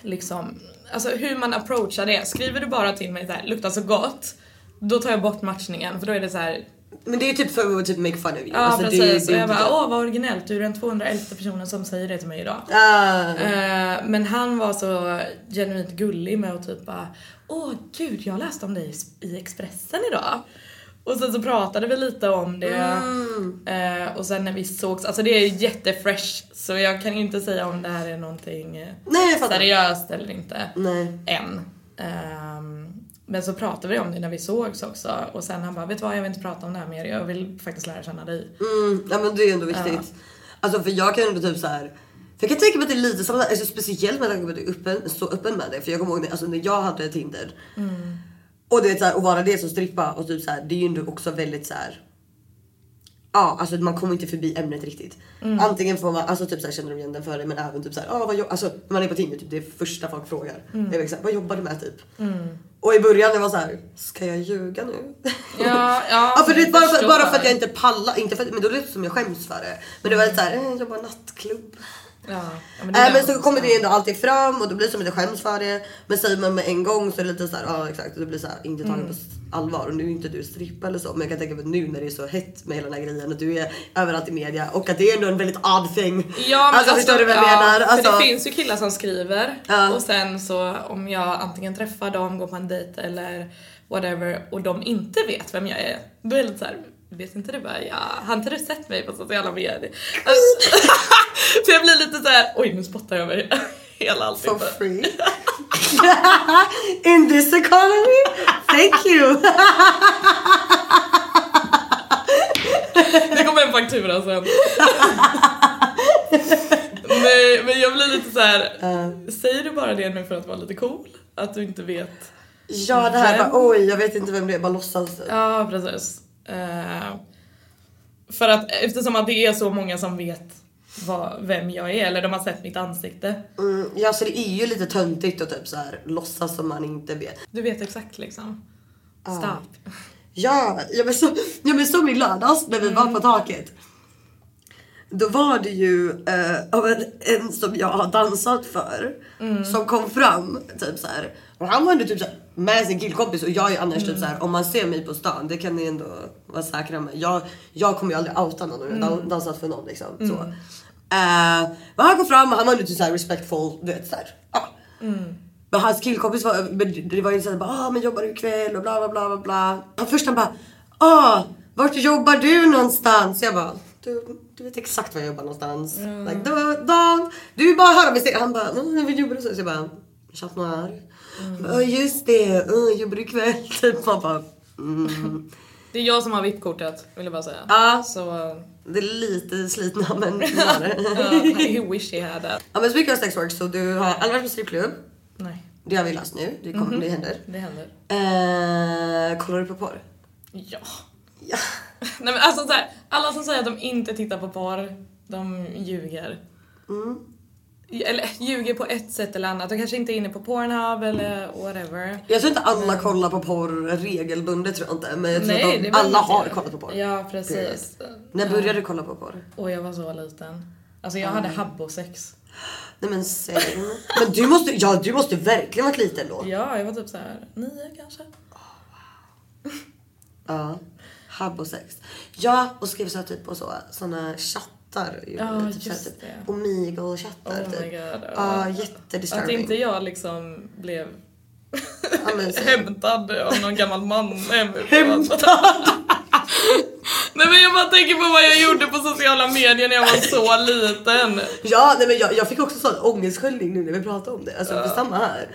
liksom, alltså hur man approachar det. Skriver du bara till mig så här, luktar så gott, då tar jag bort matchningen för då är det så här. Men det är ju typ för att typ make fun of you. Ja alltså, precis, Det, det, jag bara åh vad originellt, du är den 211 personen som säger det till mig idag. Ah, Eh, men han var så genuint gullig med att typ bara Åh gud, jag läste om dig i Expressen idag. Och sen så pratade vi lite om det. Eh, och sen när vi sågs, alltså det är jättefresh så jag kan inte säga om det här är någonting eh, Nej, seriöst eller inte. Nej. Än. Ehm, men så pratade vi om det när vi sågs också och sen han bara vet du vad jag vill inte prata om det här mer, jag vill faktiskt lära känna dig. Mm, ja men det är ändå viktigt. Alltså för jag kan ändå typ så här. För jag kan tänka mig att det är lite samma, alltså speciellt med tanke på att du är öppen, så öppen med det. För jag kommer ihåg när, alltså när jag hade Tinder. Och du vet såhär, att vara det som strippa och typ så här, det är ju ändå också väldigt så här. Ja alltså man kommer inte förbi ämnet riktigt. Antingen får man, alltså typ såhär känner de igen den för dig men även typ såhär, ah, vad jo-" alltså när man är på Tinder typ det är första folk frågar. Det är liksom, vad jobbar du med typ? Och i början det var så här, ska jag ljuga nu? Ja, ja, Ja, för det är jag bara, för, bara för att jag inte pallar, inte för, men då låter det som jag skäms för det. Men det var lite såhär, eh, jag jobbar nattklubb. Ja, men det Äh, men så kommer det ändå alltid fram och då blir det som att jag skäms för det. Men säger man med en gång så är det lite såhär, ja exakt. Det blir såhär inte taget Mm. på allvar. Och nu är inte du strippa eller så. Men jag kan tänka mig nu när det är så hett med hela den här grejen och du är överallt i media. Och att det är ändå en väldigt odd thing. Ja men alltså, förstår du vad jag ja, menar? För Alltså, det finns ju killar som skriver Ja. och sen så om jag antingen träffar dem, går på en dejt eller whatever och de inte vet vem jag är, då är det lite såhär Vet inte du bara, ja, har inte du sett mig på sociala medier? Alltså, för jag blir lite så här: oj nu spottar jag mig hela for ansiktet. free. In this economy? Thank you! Det kommer en faktura sen. Nej men jag blir lite så här. säger du bara det nu för att vara lite cool? Att du inte vet? Ja det här Vem? bara oj jag vet inte vem det är, bara låtsas. Ja precis. Eh, för att eftersom att det är så många som vet vad, vem jag är eller de har sett mitt ansikte. Mm, ja så det är ju lite töntigt att typ så här låtsas som man inte vet. Du vet exakt liksom. Stop. Ja, jag blev så, jag blev så i lördags när vi var på taket. Då var det ju eh, en, som jag har dansat för som kom fram typ så här. Och han var ändå typ så här, med sin killkompis och jag är annars typ så här om man ser mig på stan det kan ni ändå vara säkra med. Jag, jag kommer ju aldrig outa någon och dan- dansat för någon liksom. Så. Eh, men han kom fram och han var ändå typ så här respectful, du vet såhär. Ja. Men hans killkompis var, det var ju såhär bara ah, men jobbar du ikväll och bla bla bla bla bla. Han först han bara ah, vart jobbar du någonstans? Jag bara du, du vet exakt var jag jobbar någonstans. Like, då, då, du bara om vi ser. Han bara mm, vad jobbar du? Så jag bara Chat Noir. Ja just det, uh, jobbar du ikväll? Typ man bara mm. Det är jag som har VIP-kortet vill jag bara säga. Ja. Så uh, Det är lite slitna men det. I wish he had that. Ja men speaking of sex work så du har aldrig varit på strippklubb. Nej, Det har vi läst nu, det, kommer, det händer. det händer. Eh, kollar du på porr? Ja. Ja. Nej men alltså så här, alla som säger att de inte tittar på porr, de ljuger. Mm. Eller ljuger på ett sätt eller annat. De kanske inte är inne på Pornhub eller whatever. Jag tror inte alla kollar på porr regelbundet tror jag inte. Men jag tror Nej, att de, alla har det. kollat på porr. Ja precis. När började du kolla på porr? Och jag var så liten. Alltså jag hade habbo-sex. Nej men sen. Men du måste, ja du måste verkligen varit liten då. Ja, jag var typ så här nio kanske. Ja. Habbo sex. Ja och skrev så typ på så, såna chattar. Ja, typ just typ, det. Omegle-chattar Oh typ. Ja Att jättedisturbing. inte jag liksom blev Ja, hämtad av någon gammal man hemifrån. Nej men jag bara tänker på vad jag gjorde på sociala medier när jag var så liten. Ja, nej men jag, jag fick också sån ångestsköljning nu när vi pratade om det. Alltså för samma här.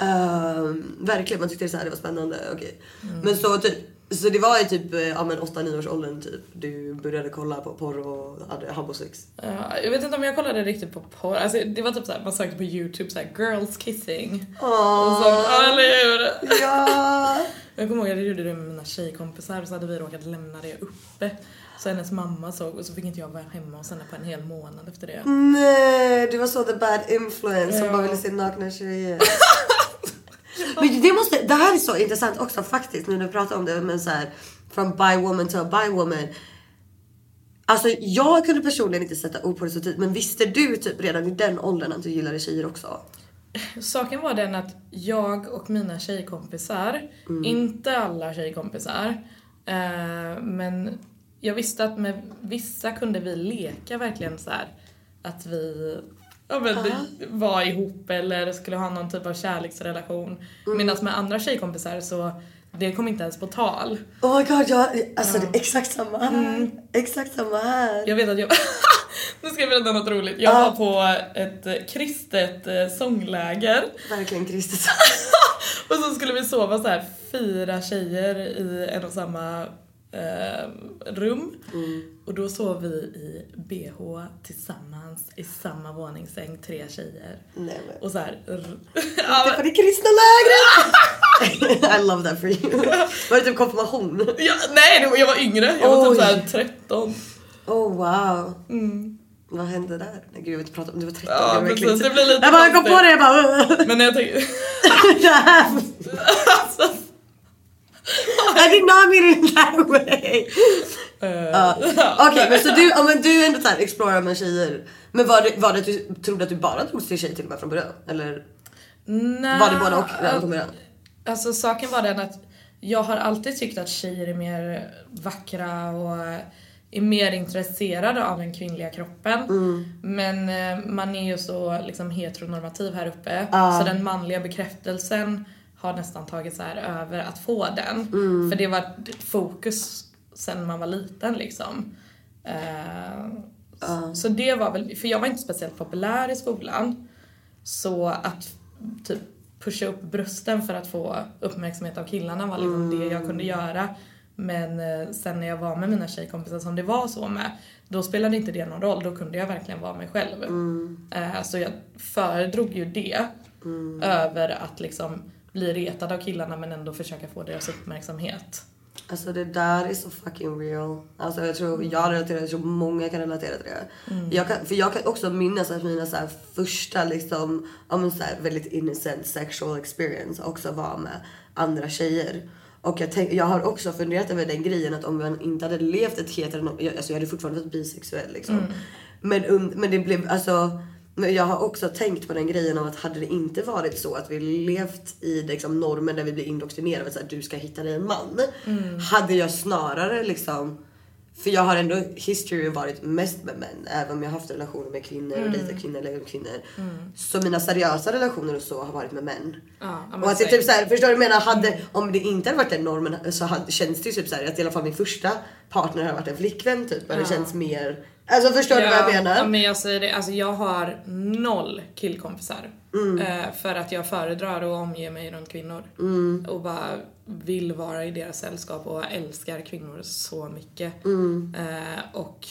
Ehm, verkligen, man tyckte det, så här, det var spännande. okej. Mm. Men så typ, så det var i typ eh, ja, men 8-9 års åldern typ. Du började kolla på porr och hade habbosex. Ja, jag vet inte om jag kollade riktigt på porr. Alltså, det var typ såhär, man sökte på youtube såhär girls kissing. Och så, eller hur? Ja! Jag kommer ihåg att jag gjorde det med mina tjejkompisar och så hade vi råkat lämna det uppe. Så hennes mamma såg och så fick inte jag vara hemma hos henne på en hel månad efter det. Nej, du var så the bad influence som Ja. bara ville se nakna tjejer. Men det, måste, det här är så intressant också faktiskt nu när vi pratar om det men så här from by woman to a by woman. Alltså jag kunde personligen inte sätta ord på det så tidigt men visste du typ redan i den åldern att du gillade tjejer också? Saken var den att jag och mina tjejkompisar, inte alla tjejkompisar, eh, men jag visste att med vissa kunde vi leka verkligen så här att vi ja, men, var ihop eller skulle ha någon typ av kärleksrelation. Medan med andra tjejkompisar så det kom inte ens på tal. Oh my god, jag, alltså det är exakt samma här. Exakt samma här. Jag vet att jag... nu ska jag berätta något roligt. Jag var på ett eh, kristet eh, sångläger. Verkligen kristet. Och så skulle vi sova så här fyra tjejer i en och samma eh, rum. Och då sov vi i bh tillsammans i samma våningssäng, tre tjejer. Nej men. Och så här... r- Det ja, det kristna lägret! I love that for you. Var det typ konfirmation? ja, nej, det jag var yngre. Jag var Oj. typ så här 13. Oh wow. Vad hände där? Nej gud jag vill inte prata om du var 13. Ja, det precis, det blir lite Jag bara jag kom på det jag bara Men när jag tänker... I did not mean it that way. Ja. Okej men så du, ja, men du är ändå såhär explorar med tjejer. Men var det, var det att du trodde att du bara drogs till tjejer till och med från början? Eller Nej, var det både och redan från början? Alltså saken var den att jag har alltid tyckt att tjejer är mer vackra och är mer intresserade av den kvinnliga kroppen. Men eh, man är ju så liksom heteronormativ här uppe så den manliga bekräftelsen har nästan tagit så här över att få den. För det var fokus sen man var liten liksom. Eh, Så det var väl, för jag var inte speciellt populär i skolan. Så att typ pusha upp brösten för att få uppmärksamhet av killarna var liksom det jag kunde göra. Men eh, sen när jag var med mina tjejkompisar som det var så med, då spelade inte det någon roll. Då kunde jag verkligen vara mig själv. Eh, så jag föredrog ju det över att liksom bli retad av killarna men ändå försöka få deras uppmärksamhet. Alltså det där är så fucking real. Alltså jag tror jag relaterar, jag tror många kan relatera till det. Jag kan, för jag kan också minnas att mina så första liksom, ja men så väldigt innocent sexual experience också var med andra tjejer. Och jag, tänk, jag har också funderat över den grejen att om man inte hade levt ett hetero, jag, alltså jag hade fortfarande varit bisexuell liksom. Men, un, men det blev alltså men jag har också tänkt på den grejen av att hade det inte varit så att vi levt i liksom normen där vi blir indoktrinerade att du ska hitta dig en man. Hade jag snarare liksom för jag har ändå history varit mest med män även om jag har haft relationer med kvinnor och dejtat kvinnor eller kvinnor. Så mina seriösa relationer och så har varit med män. Ja, men och att same. typ såhär, förstår du vad jag menar? Hade, om det inte hade varit den normen så hade, känns det ju typ såhär att i alla fall min första partner har varit en flickvän typ. Och det känns mer, alltså förstår du vad jag menar? Ja, men jag säger det, alltså jag har noll killkompisar. Mm. Eh, för att jag föredrar att omge mig runt kvinnor. Mm. Och bara vill vara i deras sällskap och älskar kvinnor så mycket. Mm. Eh, och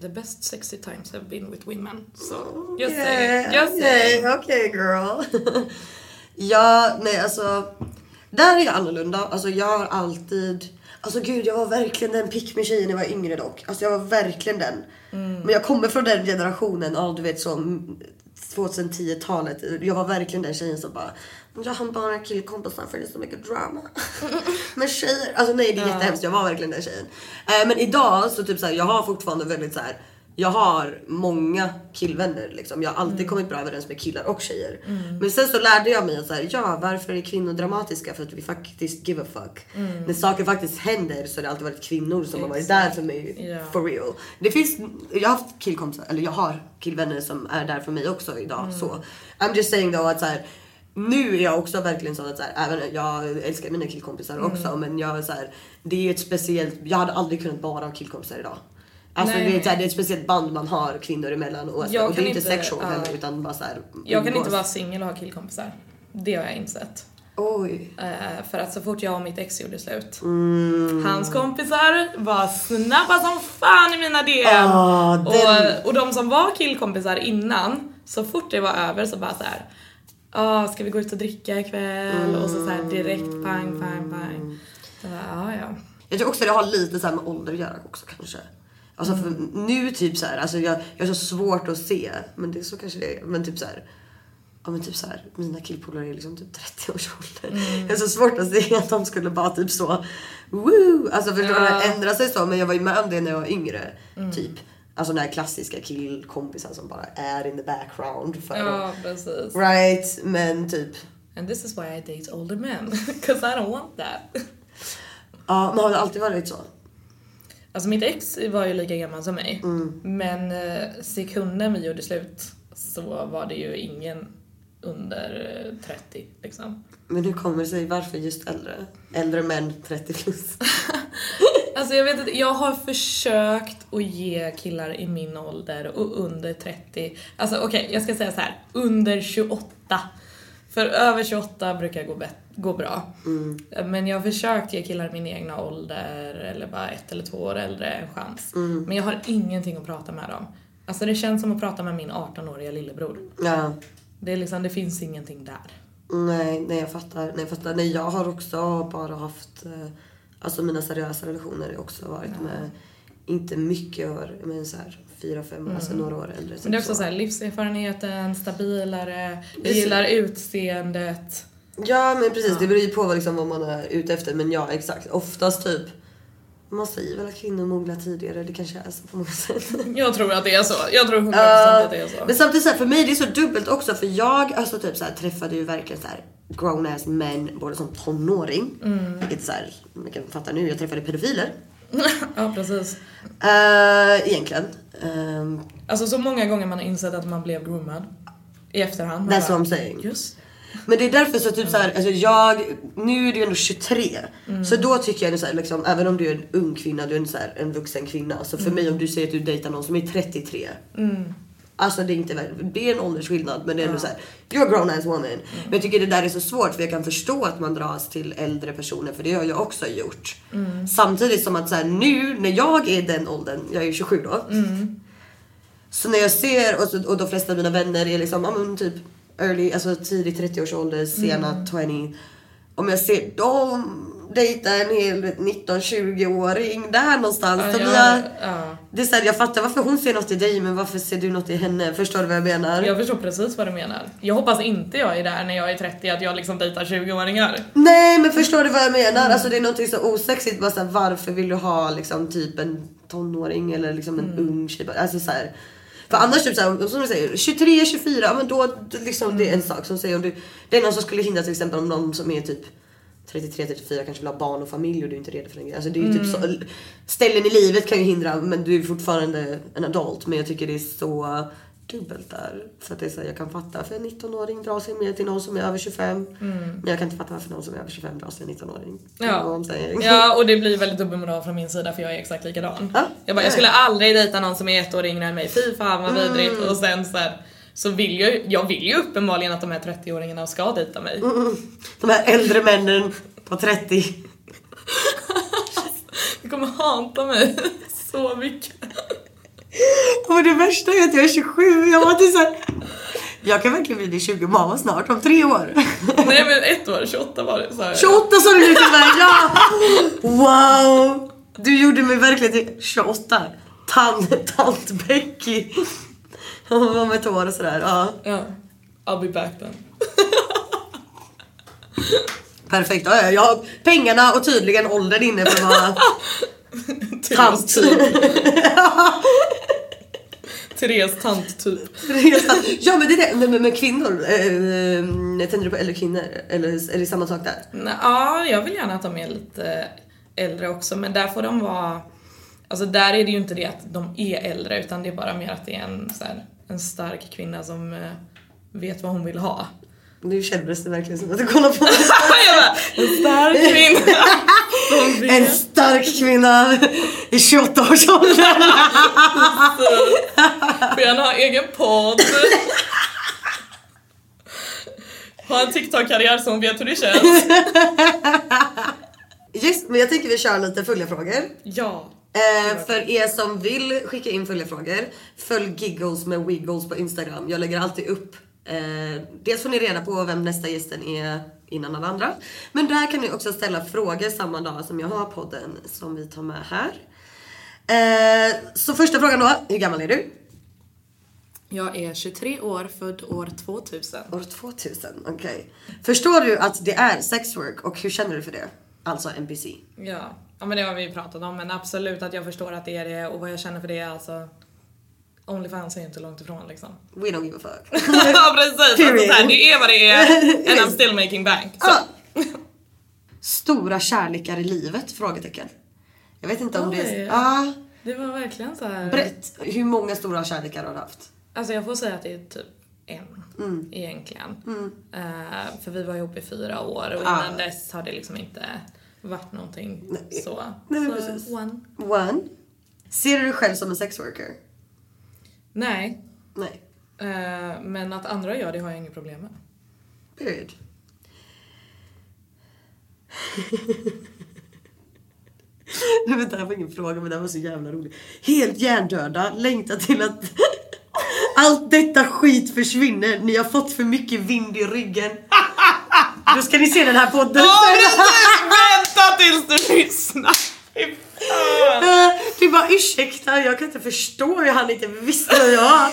the best sexy times have been with women. Så just Yeah, saying, just saying. Okej okay, girl. ja, nej alltså. Där är jag annorlunda. Alltså jag har alltid. Alltså gud jag var verkligen den pick med tjejen när jag var yngre dock. Alltså jag var verkligen den. Men jag kommer från den generationen, ja du vet som 2010-talet. Jag var verkligen den tjejen som bara jag har bara killkompisar för det är så mycket drama. Men tjejer, alltså nej det är jättehemskt. Jag var verkligen den tjejen. Eh, men idag så typ såhär, jag har fortfarande väldigt så här. Jag har många killvänner liksom. Jag har alltid kommit bra överens med killar och tjejer. Men sen så lärde jag mig att så här, ja varför är kvinnor dramatiska? För att vi faktiskt give a fuck. När saker faktiskt händer så har det alltid varit kvinnor som har varit där för mig. Ja. For real. Det finns, jag har haft killkompisar, eller jag har killvänner som är där för mig också idag. Så I'm just saying though att så här, nu är jag också verkligen sån att så här, även jag älskar mina killkompisar också men jag är så här, det är ett speciellt, jag hade aldrig kunnat bara ha killkompisar idag. Alltså Nej, det, är, nej. så här, det är ett speciellt band man har kvinnor emellan och, Jag och det är inte sexual heller utan bara så här, Jag kan inte vara singel och ha killkompisar. Det har jag insett. Oj. Eh, för att så fort jag och mitt ex gjorde slut. Mm. Hans kompisar var snabba som fan i mina DM. Ah, den- och, och de som var killkompisar innan, så fort det var över så bara så här. Ah, ska vi gå ut och dricka ikväll? Och så, så här direkt pang, pang, pang. Så bara, ah, ja. Jag tror också det har lite så med ålder att göra också kanske. Alltså för nu typ så här, alltså jag, jag har så svårt att se, men det är så kanske det är. Men typ så här, ja men typ så här, mina killpolare är liksom typ 30 års ålder. Jag har så svårt att se att de skulle bara typ så, woo! Alltså förstår du, Ja. ändra sig så. Men jag var ju med om det när jag var yngre. Typ. Alltså den här klassiska killkompisar som bara är in the background. För Ja, precis. Right, men typ. And this is why I date older men. Cause I don't want that. Ja, men har det alltid varit så? Alltså mitt ex var ju lika gammal som mig. Mm. Men eh, sekunden vi gjorde slut så var det ju ingen under eh, 30 liksom. Men hur kommer det sig? Varför just äldre? Äldre män 30 plus. Alltså jag vet inte, jag har försökt att ge killar i min ålder och under 30, alltså okej jag ska säga så här, under 28. För över 28 brukar gå, bet- gå bra. Men jag har försökt ge killar min egna ålder eller bara ett eller två år äldre en chans. Men jag har ingenting att prata med dem. Alltså det känns som att prata med min 18-åriga lillebror. Ja. Det är liksom, det finns ingenting där. Nej, nej jag fattar. Nej, jag fattar. Nej, jag har också bara haft, eh, alltså mina seriösa relationer har också varit med, inte mycket år, men så här fyra, fem år, alltså några år äldre. Mm. Men det är också så här, livserfarenheten, stabilare, jag gillar utseendet. Ja men precis, det beror ju på vad, liksom, vad man är ute efter. Men ja exakt, oftast typ Man säger väl att kvinnor mognar tidigare, det kanske är så på något sätt. Jag tror att det är så. Jag tror 100% Uh, att det är så. Men samtidigt så här, för mig det är så dubbelt också för jag alltså typ så här, träffade ju verkligen så här grown ass män både som tonåring. Mm. Vilket så här, man kan fatta nu, jag träffade pedofiler. ja precis. Uh, egentligen. Um, Alltså så många gånger man har insett att man blev groomad. I efterhand. That's what I'm saying. Just Men det är därför så typ så här, alltså jag, nu är du ändå 23. Mm. Så då tycker jag så här, liksom, även om du är en ung kvinna, du är en, så här, en vuxen kvinna. Så för Mm. mig om du säger att du dejtar någon som är 33. Alltså det är inte det är en åldersskillnad men det är ändå så här, you're a grown ass woman. Mm. Men jag tycker det där är så svårt för jag kan förstå att man dras till äldre personer för det har jag också gjort. Mm. Samtidigt som att så här, nu när jag är den åldern, jag är 27 då. Mm. Så när jag ser, och, så, och de flesta av mina vänner är liksom, ja men typ early, alltså tidig 30-årsålder, sena 20. Om jag ser dem dejta en hel 19-20-åring där någonstans. Ja, jag- ja. det är så här, jag fattar varför hon ser något i dig men varför ser du något i henne? Förstår du vad jag menar? Jag förstår precis vad du menar. Jag hoppas inte jag är där när jag är 30 att jag liksom dejtar 20-åringar. Nej men förstår du vad jag menar? Alltså det är någonting så osexigt. Bara så här, varför vill du ha liksom typ en tonåring eller liksom en ung tjej? Alltså så här. För annars typ såhär, som du säger, 23, 24, ja, men då liksom det är en sak som säger om du, det är någon som skulle hindra till exempel om någon som är typ 33, 34 kanske vill ha barn och familj och du är inte redo för grejen. Alltså det är ju typ så, ställen i livet kan ju hindra men du är fortfarande en adult. Men jag tycker det är så dubbelt där. För att det är så här, jag kan fatta för en 19-åring drar sig mer till någon som är över 25. Men jag kan inte fatta varför någon som är över 25 drar sig till en 19-åring. Det är vad Ja. ja, och det blir väldigt dubbelmoral från min sida för jag är exakt likadan. Ja. Jag bara, jag skulle aldrig dejta någon som är ett år yngre än mig, fy fan vad vidrigt. Mm. Och sen så här, så vill jag jag vill ju uppenbarligen att de här 30-åringarna ska dejta mig. Mm. De här äldre männen på 30. Du kommer hata mig så mycket. Och det värsta är att jag är 27. Jag var inte så här, Jag kan verkligen bli 20 mamma snart, om tre år. Nej men ett år, 28 var det. Så här. 28 sa du nu till mig, ja! Wow! Du gjorde mig verkligen till 28. Tant, tant Becky. Hon var med ett år och sådär. Ja, Ja, I'll be back then. perfekt. Ja, ja, jag har pengarna och tydligen åldern inne för att vara tant. Therese tant typ. ja men det är det. Men, men, men kvinnor, eh, tänder du på äldre kvinnor? Eller är det samma sak där? Ja, jag vill gärna att de är lite äldre också men där får de vara Alltså där är det ju inte det att de är äldre utan det är bara mer att det är en, så här, en stark kvinna som eh, vet vad hon vill ha. Nu kändes det verkligen som att du kollar på bara, en stark kvinna en stark kvinna i 28-årsåldern. Får gärna ha egen podd. Ha en TikTok-karriär som vet hur det känns. Yes, men jag tänker vi kör lite följarfrågor. Ja. Eh, för er som vill skicka in följarfrågor, följ Giggles med Wiggles på Instagram. Jag lägger alltid upp. Eh, dels får ni reda på vem nästa gästen är innan alla andra. Men där kan ni också ställa frågor samma dag som jag har podden som vi tar med här. Eh, så första frågan då, hur gammal är du? Jag är 23 år, född år 2000. År 2000, okej. Förstår du att det är sexwork och hur känner du för det? Alltså NPC. Ja. ja, men det har vi ju pratat om men absolut att jag förstår att det är det och vad jag känner för det är alltså Onlyfans är inte långt ifrån liksom. We don't give a fuck. ja precis, alltså, så här, det är vad det är and I'm still making bank. Ah. Stora kärlekar i livet? Frågetecken. Jag vet inte om det är... Oj. Ah, Det var verkligen så här. brett. Hur många stora kärlekar har du haft? Alltså jag får säga att det är typ en egentligen. Eh, för vi var ihop i fyra år och innan Ah. dess har det liksom inte varit någonting så. Nej, så one. One. Ser du dig själv som en sexworker? Nej. Nej. Eh, men att andra gör det har jag inget problem med. Period. Nej men det här var ingen fråga men det här var så jävla roligt. Helt hjärndöda, längtar till att allt detta skit försvinner. Ni har fått för mycket vind i ryggen. Då ska ni se den här podden. Vänta tills du lyssnar! Du bara ursäkta, jag kan inte förstå hur han inte visste vad jag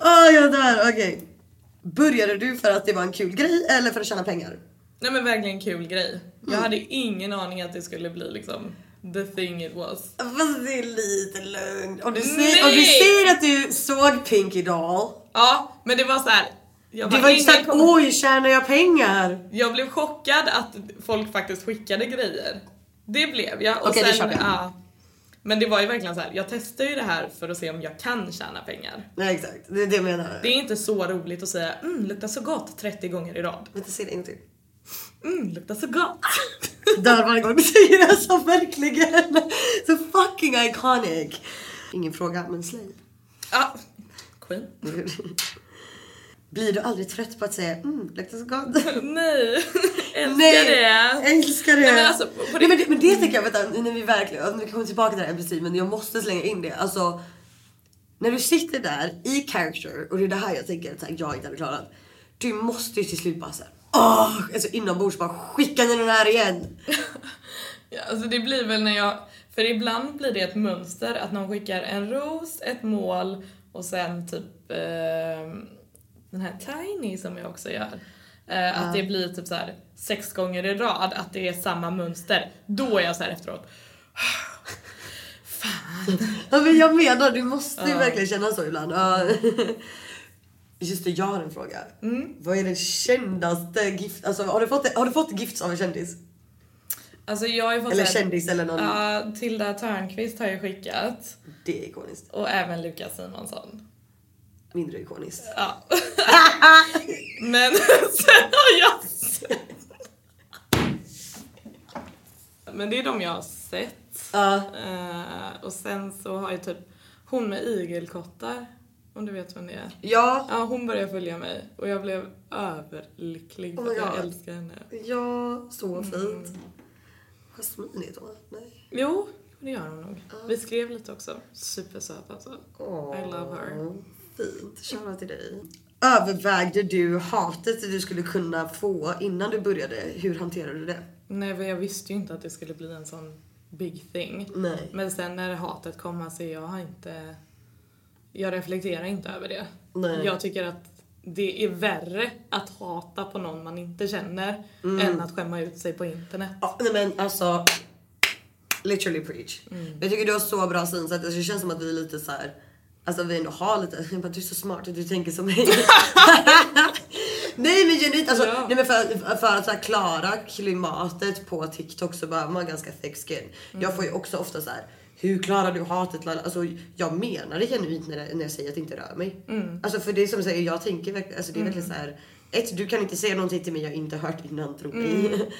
Åh jag dör, okej. Började du för att det var en kul grej eller för att tjäna pengar? Nej men verkligen kul grej. Jag hade ingen aning att det skulle bli liksom the thing it was. Fast det är lite lögn. Och du, säger, du säger att du såg Pinky Doll. Ja, men det var så här. Jag, Det var inte såhär oj tjänar jag pengar? jag blev chockad att folk faktiskt skickade grejer. Det blev jag. Och Okej, det sen, jag. ja. Men det var ju verkligen så här. jag testar ju det här för att se om jag kan tjäna pengar. Nej exakt, det är det jag menar. Det är inte så roligt att säga mm, luktar så gott 30 gånger i rad. Vänta säg det en till. Mm, luktar så gott. Dör varje gång du säger det så verkligen. Så fucking iconic. Ingen fråga men slay. ja, queen. Blir du aldrig trött på att säga mm, luktar så gott? Nej, älskar Nej, det. älskar det. Nej, men alltså, på Nej, men, det, men det tänker jag, vänta, när vi verkligen, alltså, vi kommer tillbaka till det här men jag måste slänga in det. Alltså, när du sitter där i character, och det är det här jag tänker att jag inte hade klarat. Du måste ju till slut bara såhär, åh, alltså inombords bara skicka ner den här igen. Ja, alltså det blir väl när jag, för ibland blir det ett mönster att någon skickar en ros, ett mål och sen typ eh, den här tiny som jag också gör. Eh, Att det blir typ så här sex gånger i rad, att det är samma mönster. Då är jag så här efteråt. Ja men jag menar, du måste ju verkligen känna så ibland. Just det, jag har en fråga. Vad är det kändaste gift, alltså har du fått, har du fått gifts av en kändis? Alltså jag har ju fått Eller här- kändis eller någon. Ja, Tilda Törnqvist har jag skickat. Det är ikoniskt. Och även Lukas Simonsson. Mindre ikoniskt. Ja. Men sen har jag sett... Men det är de jag har sett. Ja. Eh, och sen så har jag typ hon med igelkottar. Om du vet vem det är. Ja, Ja, hon började följa mig och jag blev överlycklig Oh för jag älskar henne. ja, så fint. Jasmin heter hon? Nej. Jo, det gör hon nog. Vi skrev lite också. Supersöt alltså. Åh, I love her. Fint. Shoutout till dig. Övervägde du hatet du skulle kunna få innan du började? Hur hanterade du det? Nej, för jag visste ju inte att det skulle bli en sån big thing. Nej. Men sen när hatet kom, alltså jag har inte... Jag reflekterar inte över det. Nej. Jag tycker att det är värre att hata på någon man inte känner Mm. än att skämma ut sig på internet. Ja, nej men alltså. Literally preach. Mm. Jag tycker du har så bra synsätt. Alltså, det känns som att vi är lite så här. Alltså vi ändå har lite, jag bara, du är så smart att du tänker som mig. nej men genuint, alltså, Ja. nej, men för, för att så här, klara klimatet på TikTok så behöver man ganska thick skin. Mm. Jag får ju också ofta så här. Hur klarar du hatet? lala?" Alltså, jag menar det genuint när jag, när jag säger att det inte rör mig. Mm. Alltså för det är som du säger, jag tänker verkligen, alltså det är verkligen så här. Ett, du kan inte säga någonting till mig jag inte hört innan, tro mig. Mm.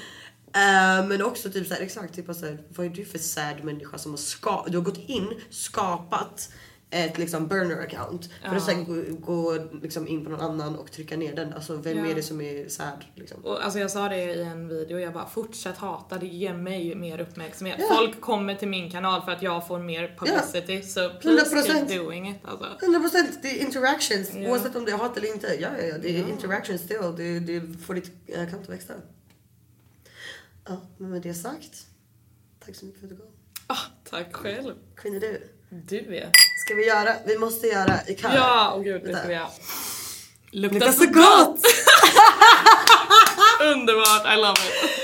Eh, men också typ såhär, exakt, typ så här, vad är du för sad människa som har ska du har gått in, skapat ett liksom burner account för att sen gå, gå liksom in på någon annan och trycka ner den. Alltså vem Ja. är det som är sad liksom? Och alltså jag sa det i en video, jag bara fortsätt hata, det ger mig mer uppmärksamhet. Ja. Folk kommer till min kanal för att jag får mer publicity, så please 100%. keep doing it alltså. 100% det är interactions Ja. oavsett om det är hat eller inte. Ja, ja, ja det är interactions still. Det, det får ditt eh, account att växa. Ja, men med det sagt. Tack så mycket för att du kom. Ah, tack själv. Är du. Du är. Ska vi göra, vi måste göra i kör. Ja, och gud det ska vi göra. Luktar, Luktar så så gott! gott! Underbart, I love it.